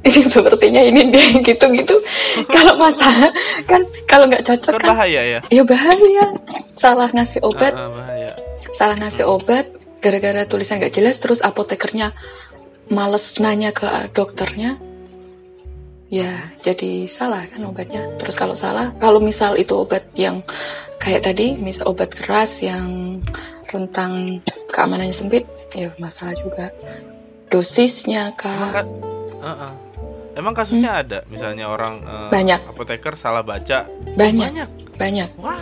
sepertinya ini deh gitu-gitu. Kalau masalah kan kalau nggak cocok Kan kan bahaya ya? ya bahaya. Salah ngasih obat. Ah, bahaya. salah ngasih obat gara-gara tulisan nggak jelas terus apotekernya males nanya ke dokternya. Ya jadi salah kan obatnya. Terus kalau salah kalau misal itu obat yang kayak tadi misal obat keras yang rentang keamanannya sempit ya masalah juga. Dosisnya kak. Ka- ah, ah. Emang kasusnya ada, misalnya orang eh, Hmm. Banyak. apoteker salah baca. banyak Banyak. banyak Wow.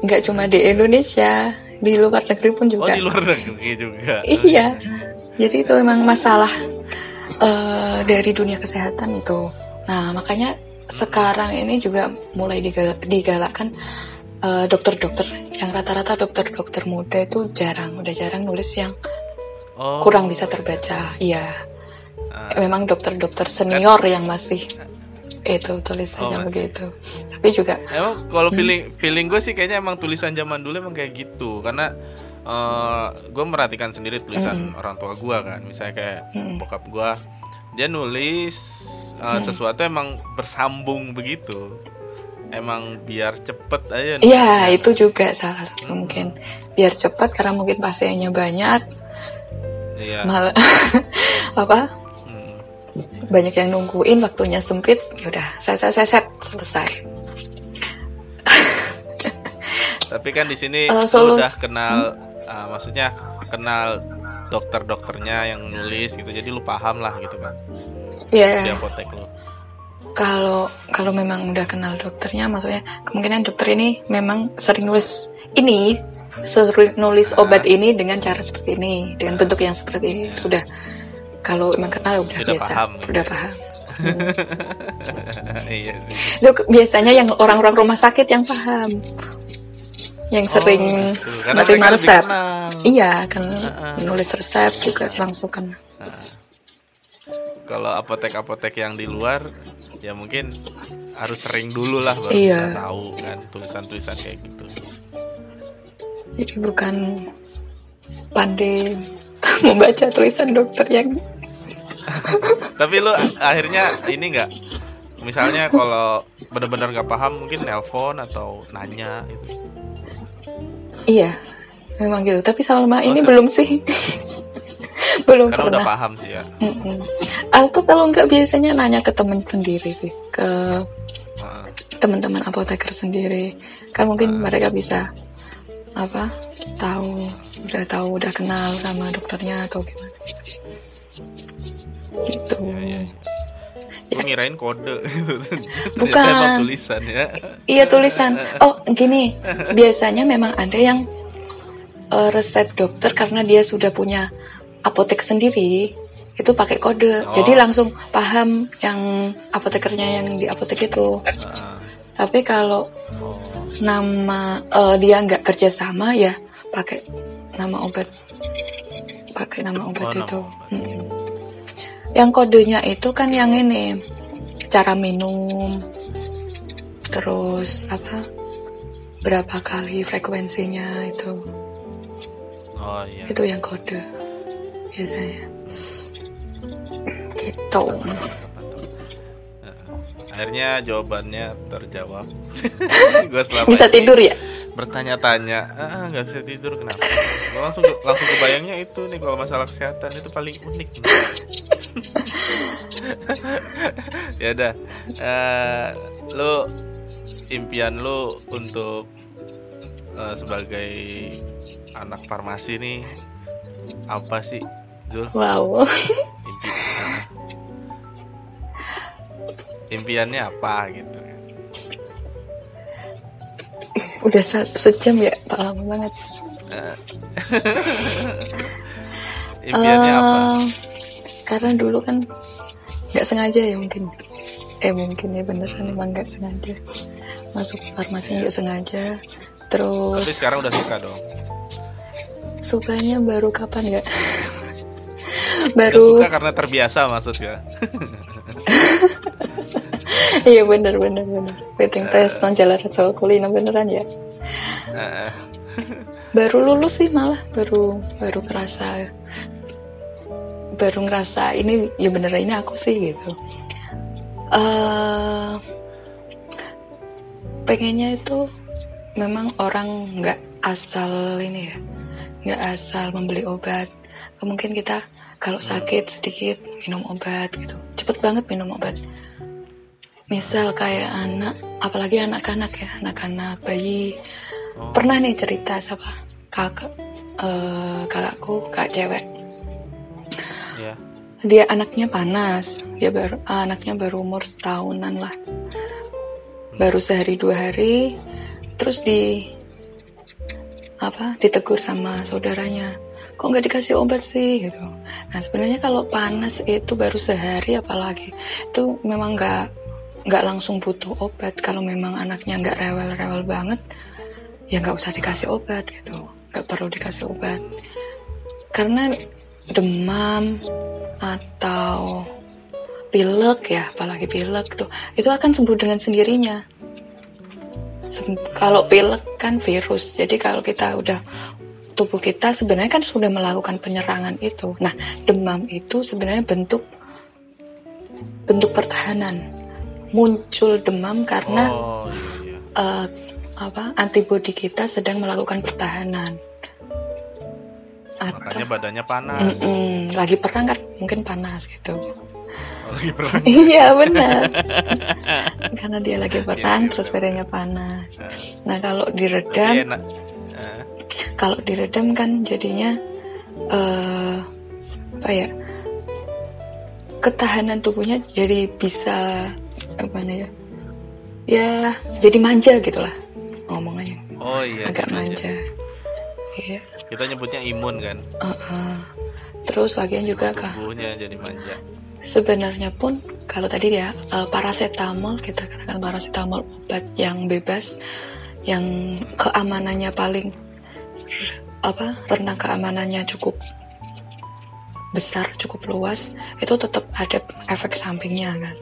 nggak cuma di Indonesia di luar negeri pun Oh juga di luar negeri juga. Iya, jadi itu memang masalah eh, dari dunia kesehatan itu. Nah, makanya sekarang ini juga mulai digal- digalakkan eh, dokter-dokter yang rata-rata dokter-dokter muda itu jarang, udah jarang nulis yang Oh. kurang bisa terbaca. Iya. Memang dokter-dokter senior yang masih itu tulisannya Oh, masih. begitu. Tapi juga Emang kalau feeling feeling gue sih kayaknya emang tulisan zaman dulu emang kayak gitu. Karena gue merhatikan sendiri tulisan orang tua gue kan. Misalnya kayak bokap gue dia nulis uh, sesuatu emang bersambung begitu. Emang biar cepet aja Iya, itu juga salah satu mungkin. Biar cepat karena mungkin pasiennya banyak, iya. Malah apa? Hmm. Banyak yang nungguin waktunya sempit ya udah set set set set selesai. Tapi kan di sini Eh, lu solus- udah kenal uh, maksudnya kenal dokter-dokternya yang nulis gitu jadi lu paham lah gitu kan? Di ya apotek lu. Kalau kalau memang udah kenal dokternya maksudnya kemungkinan dokter ini memang sering nulis ini sering nulis obat ini dengan cara seperti ini dengan bentuk yang seperti ini Itu udah kalau emang kenal udah Udah biasa. paham. Gitu. udah paham. Iya sih. Itu ke- biasanya yang orang-orang rumah sakit yang paham. Yang sering Oh, gitu. Karena menerima resep. iya kan Heeh. nulis resep juga langsung kan kalau apotek-apotek yang di luar ya mungkin harus sering dulu lah baru Iya. bisa tahu kan tulisan-tulisan kayak gitu. Jadi bukan pandai membaca tulisan dokter yang tapi lu akhirnya ini nggak misalnya kalau benar-benar nggak paham mungkin nelpon atau nanya gitu iya memang gitu. Tapi selama ini se- belum sih. belum karena udah pernah. paham sih ya Mm-mm. Aku kalau nggak biasanya nanya ke temen sendiri sih, ke Heeh. teman-teman apoteker sendiri. Kan mungkin mereka bisa apa tahu udah tahu udah kenal sama dokternya atau gimana gitu Iya, iya. Gue ngirain kode. Bukan. Tulisan ya. iya tulisan oh gini biasanya memang ada yang eh, resep dokter karena dia sudah punya apotek sendiri itu pakai kode Oh. jadi langsung paham yang apotekernya yang di apotek itu Heeh. tapi kalau Oh, nama eh, dia nggak kerja sama ya pakai nama obat pakai nama obat Oh, nama itu obat. Mm-mm. yang kodenya itu kan yang ini cara minum terus apa berapa kali frekuensinya itu oh iya. itu yang kode biasanya gitu Akhirnya jawabannya terjawab. selama bisa tidur ya bertanya-tanya, ah nggak bisa tidur kenapa? Gua langsung langsung kebayangnya itu nih kalau masalah kesehatan itu paling unik. ya udah, Eh, lu impian lu untuk eh, sebagai anak farmasi nih apa sih, Zul? wow Impi ah. impiannya apa gitu? Udah se- sejam ya pak lama banget Impiannya apa? Eh, Karena dulu kan nggak sengaja ya mungkin. Eh mungkin ya beneran emang nggak sengaja masuk farmasi nggak sengaja. Tapi Terus sekarang udah suka dong. sukanya baru kapan ya? Baru suka karena terbiasa maksudnya. iya bener bener bener. Waiting test non jalan soal kuliner beneran ya. Eh, Baru lulus sih malah baru baru ngerasa baru ngerasa ini ya bener ini aku sih gitu. eh pengennya itu memang orang nggak asal ini ya nggak asal membeli obat mungkin kita kalau sakit sedikit minum obat gitu cepet banget minum obat misal kayak anak apalagi anak-anak ya anak-anak bayi. Pernah nih cerita siapa kakak eh, kakakku kak cewek. Ya. dia anaknya panas dia baru anaknya baru umur setahunan lah. Baru sehari dua hari terus di apa ditegur sama saudaranya. Kok nggak dikasih obat sih? Gitu. Nah sebenarnya kalau panas itu baru sehari apalagi itu memang nggak nggak langsung butuh obat. Kalau memang anaknya nggak rewel-rewel banget ya nggak usah dikasih obat gitu. Nggak perlu dikasih obat. Karena demam atau pilek ya apalagi pilek tuh itu akan sembuh dengan sendirinya. Sem- kalau pilek kan virus. Jadi kalau kita udah tubuh kita sebenarnya kan sudah melakukan penyerangan itu. Nah demam itu sebenarnya bentuk bentuk pertahanan muncul demam karena Oh iya. iya. eh, apa antibodi kita sedang melakukan pertahanan atau Makanya badannya panas. Mm-mm, lagi perang kan mungkin panas gitu Oh, lagi perang. iya benar karena dia lagi perang Iya, terus badannya panas nah kalau diredam. Eh, kalau diredam kan jadinya eh apa ya ketahanan tubuhnya jadi bisa apa ya ya jadi manja gitulah ngomongnya oh iya. agak gitu aja. manja iya Kita nyebutnya imun kan. uh-uh. terus bagian juga kah Tubuhnya jadi manja. sebenarnya pun kalau tadi ya eh, paracetamol kita katakan paracetamol obat yang bebas yang keamanannya paling apa rentang keamanannya cukup besar cukup luas itu tetap ada efek sampingnya kan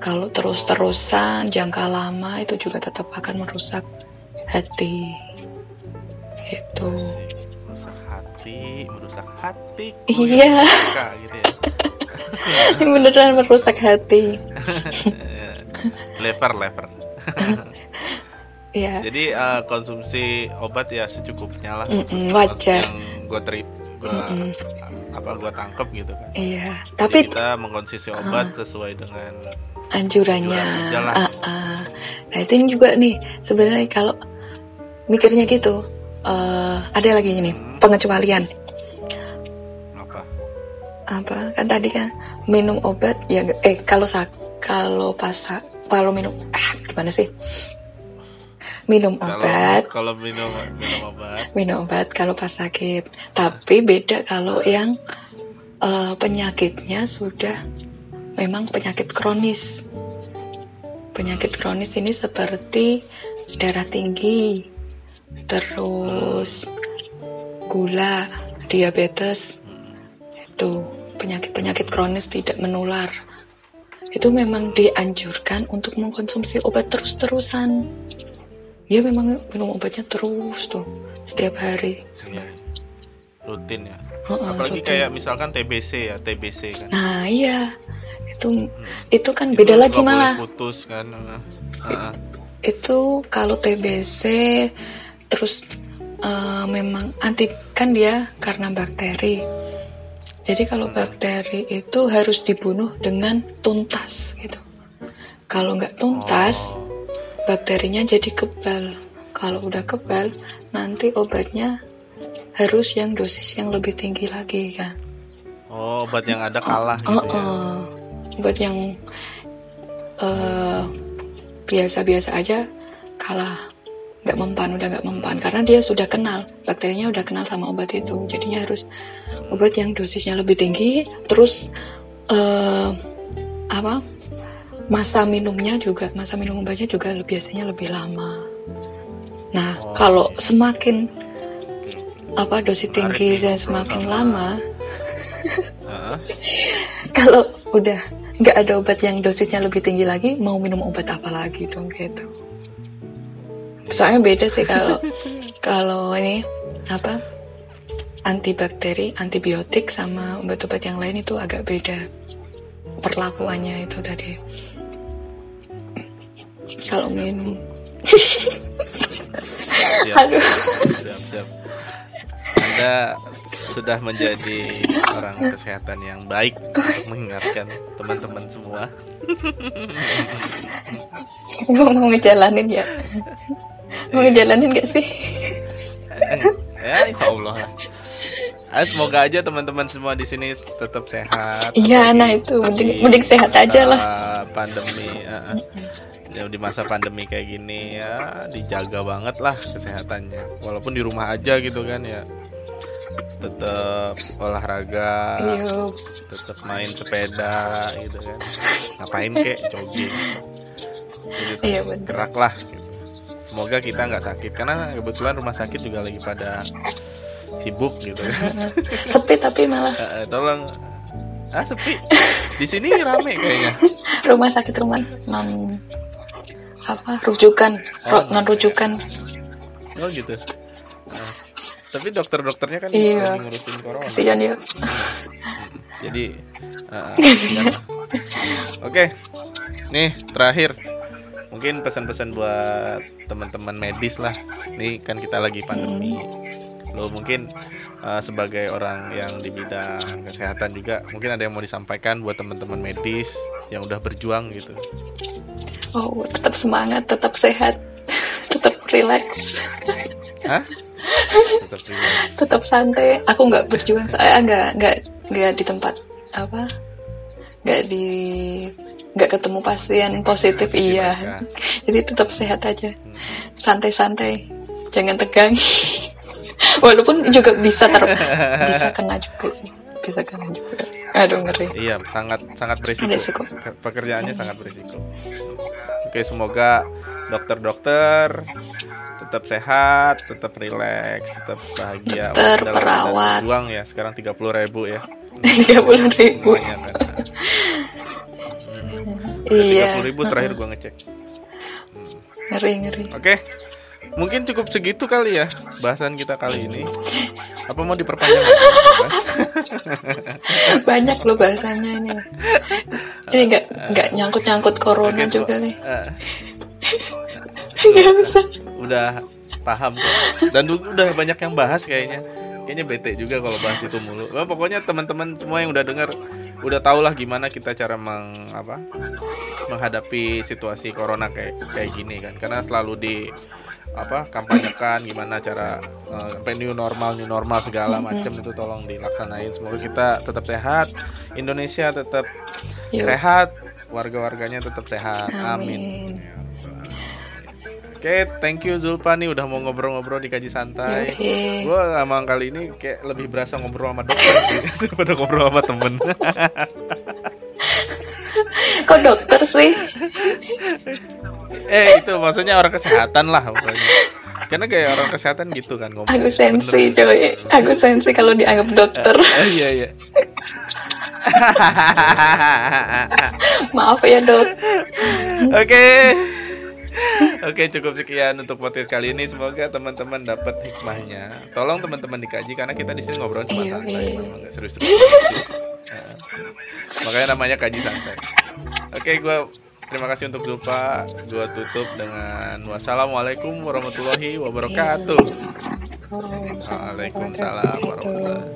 kalau terus-terusan jangka lama itu juga tetap akan merusak hati. Itu merusak hati merusak hati. Iya. gitu ya. Beneran merusak hati. Lever lever ya jadi eh, konsumsi obat ya secukupnya lah. Mm-mm, Maksud- wajar. yang gue teri gue apa gue tangkep gitu kan. Iya Jadi tapi kita mengkonsumsi obat sesuai dengan anjurannya. Anjuran. Ah, ah. nah itu juga nih sebenarnya kalau mikirnya gitu eh, ada lagi ini pengecualian. Apa? Apa? Kan tadi kan minum obat ya eh kalau sak kalau pas sa- kalau minum ah gimana sih? Minum kalau obat. kalau minum minum obat. Minum obat kalau pas sakit. Tapi beda kalau yang eh, penyakitnya sudah memang penyakit kronis. Penyakit kronis ini seperti darah tinggi terus gula diabetes. Itu penyakit-penyakit kronis tidak menular. Itu memang dianjurkan untuk mengkonsumsi obat terus-terusan. Ya memang minum obatnya terus tuh setiap hari. Iya. rutin ya? Heeh, apalagi rutin. kayak misalkan TBC ya TBC kan. Nah iya itu itu kan beda Itu lagi malah putus kan. Heeh. itu kalau TBC terus eh, memang anti kan dia karena bakteri jadi kalau bakteri itu harus dibunuh dengan tuntas gitu kalau nggak tuntas Oh. bakterinya jadi kebal kalau udah kebal nanti obatnya harus yang dosis yang lebih tinggi lagi kan oh obat yang ada kalah gitu Oh, ya oh. Buat yang eh, biasa-biasa aja kalah nggak mempan udah nggak mempan. Karena dia sudah kenal bakterinya udah kenal sama obat itu. Jadinya harus obat yang dosisnya lebih tinggi terus eh, apa masa minumnya juga masa minum obatnya juga biasanya lebih lama. Nah Oh, kalau semakin apa dosis tinggi dan semakin terutama. kalau udah nggak ada obat yang dosisnya lebih tinggi lagi mau minum obat apa lagi dong gitu. Soalnya beda sih kalau kalau ini apa antibakteri antibiotik sama obat-obat yang lain itu agak beda perlakuannya itu tadi. Kalau minum. Siap, Aduh. siap, siap. Anda sudah menjadi orang kesehatan yang baik untuk mengingatkan teman-teman semua. gue mau ngejalanin ya mau ngejalanin gak sih ya, insya Allah. lah. Ah, semoga aja teman-teman semua di sini tetap sehat. iya nah itu mending di mending sehat aja lah Pandemi. Ya, di masa pandemi kayak gini ya dijaga banget lah kesehatannya. Walaupun di rumah aja gitu kan ya. Tetap olahraga, iya. tetap main sepeda gitu kan. Ngapain kek jogging. Jadi Iya, gerak lah gitu. Semoga kita nggak sakit karena kebetulan rumah sakit juga lagi pada sibuk gitu kan. sepi tapi malah. Eh, tolong. Ah sepi. Di sini rame kayaknya. Rumah sakit rumah non apa rujukan Oh, non rujukan. Oh gitu tapi dokter-dokternya kan Iya. ngurusin corona. Kasihan ya jadi kasihan. oke nih terakhir. Mungkin pesan-pesan buat teman-teman medis lah. Nih kan kita lagi pandemi. Lo mungkin eh, sebagai orang yang di bidang kesehatan juga mungkin ada yang mau disampaikan buat teman-teman medis yang udah berjuang gitu. Oh tetap semangat tetap sehat tetap relax Hah? Tetap relax. tetap santai aku nggak berjuang saya nggak nggak nggak di tempat apa nggak di nggak ketemu pasien positif Positif iya ya. jadi tetap sehat aja santai-santai jangan tegang walaupun juga bisa ter bisa kena juga sih bisa kena juga aduh ngeri Iya, sangat sangat berisiko. Berisiko. Ke- Pekerjaannya sangat berisiko. Oke, semoga dokter-dokter tetap sehat, tetap rileks, tetap bahagia. Dokter, Walaupun dalam perawat. berjuang ya, sekarang 30.000 ribu ya. tiga puluh ribu Semuanya kan. Iya. Tiga ribu terakhir gua ngecek. Ngeri ngeri. Oke, mungkin cukup segitu kali ya bahasan kita kali ini. Apa mau diperpanjang? Mas? Banyak loh bahasanya ini. Ini nggak nggak nyangkut nyangkut corona Oke, juga nih. eh, Bisa. udah paham kok. Dan udah banyak yang bahas kayaknya. Kayaknya bete juga kalau bahas itu mulu. Nah, pokoknya teman-teman semua yang udah dengar udah tau lah gimana kita cara meng apa menghadapi situasi corona kayak kayak gini kan. Karena selalu di apa kampanyekan gimana cara eh, sampai new normal new normal segala macam itu tolong dilaksanain semoga kita tetap sehat Indonesia tetap Yuk. sehat warga-warganya tetap sehat amin, Amin. Oke, thank you Zulpa nih udah mau ngobrol-ngobrol di kaji santai. Oke. Gue emang kali ini kayak lebih berasa ngobrol sama dokter sih daripada ngobrol sama temen. Kok dokter sih? eh itu maksudnya orang kesehatan lah pokoknya. Karena kayak orang kesehatan gitu kan ngomong. Aku sensi Bener. coy. Aku sensi kalau dianggap dokter. Eh, iya iya. Maaf ya dok. Oke. Oke cukup sekian untuk podcast kali ini semoga teman-teman dapat hikmahnya. Tolong teman-teman dikaji karena kita di sini ngobrol cuma Iya, santai, iya. memang nggak serius-serius. Nah, makanya namanya kaji santai. Oke, gue terima kasih untuk Zulfa. Gue tutup dengan wassalamualaikum warahmatullahi wabarakatuh. Waalaikumsalam warahmatullahi.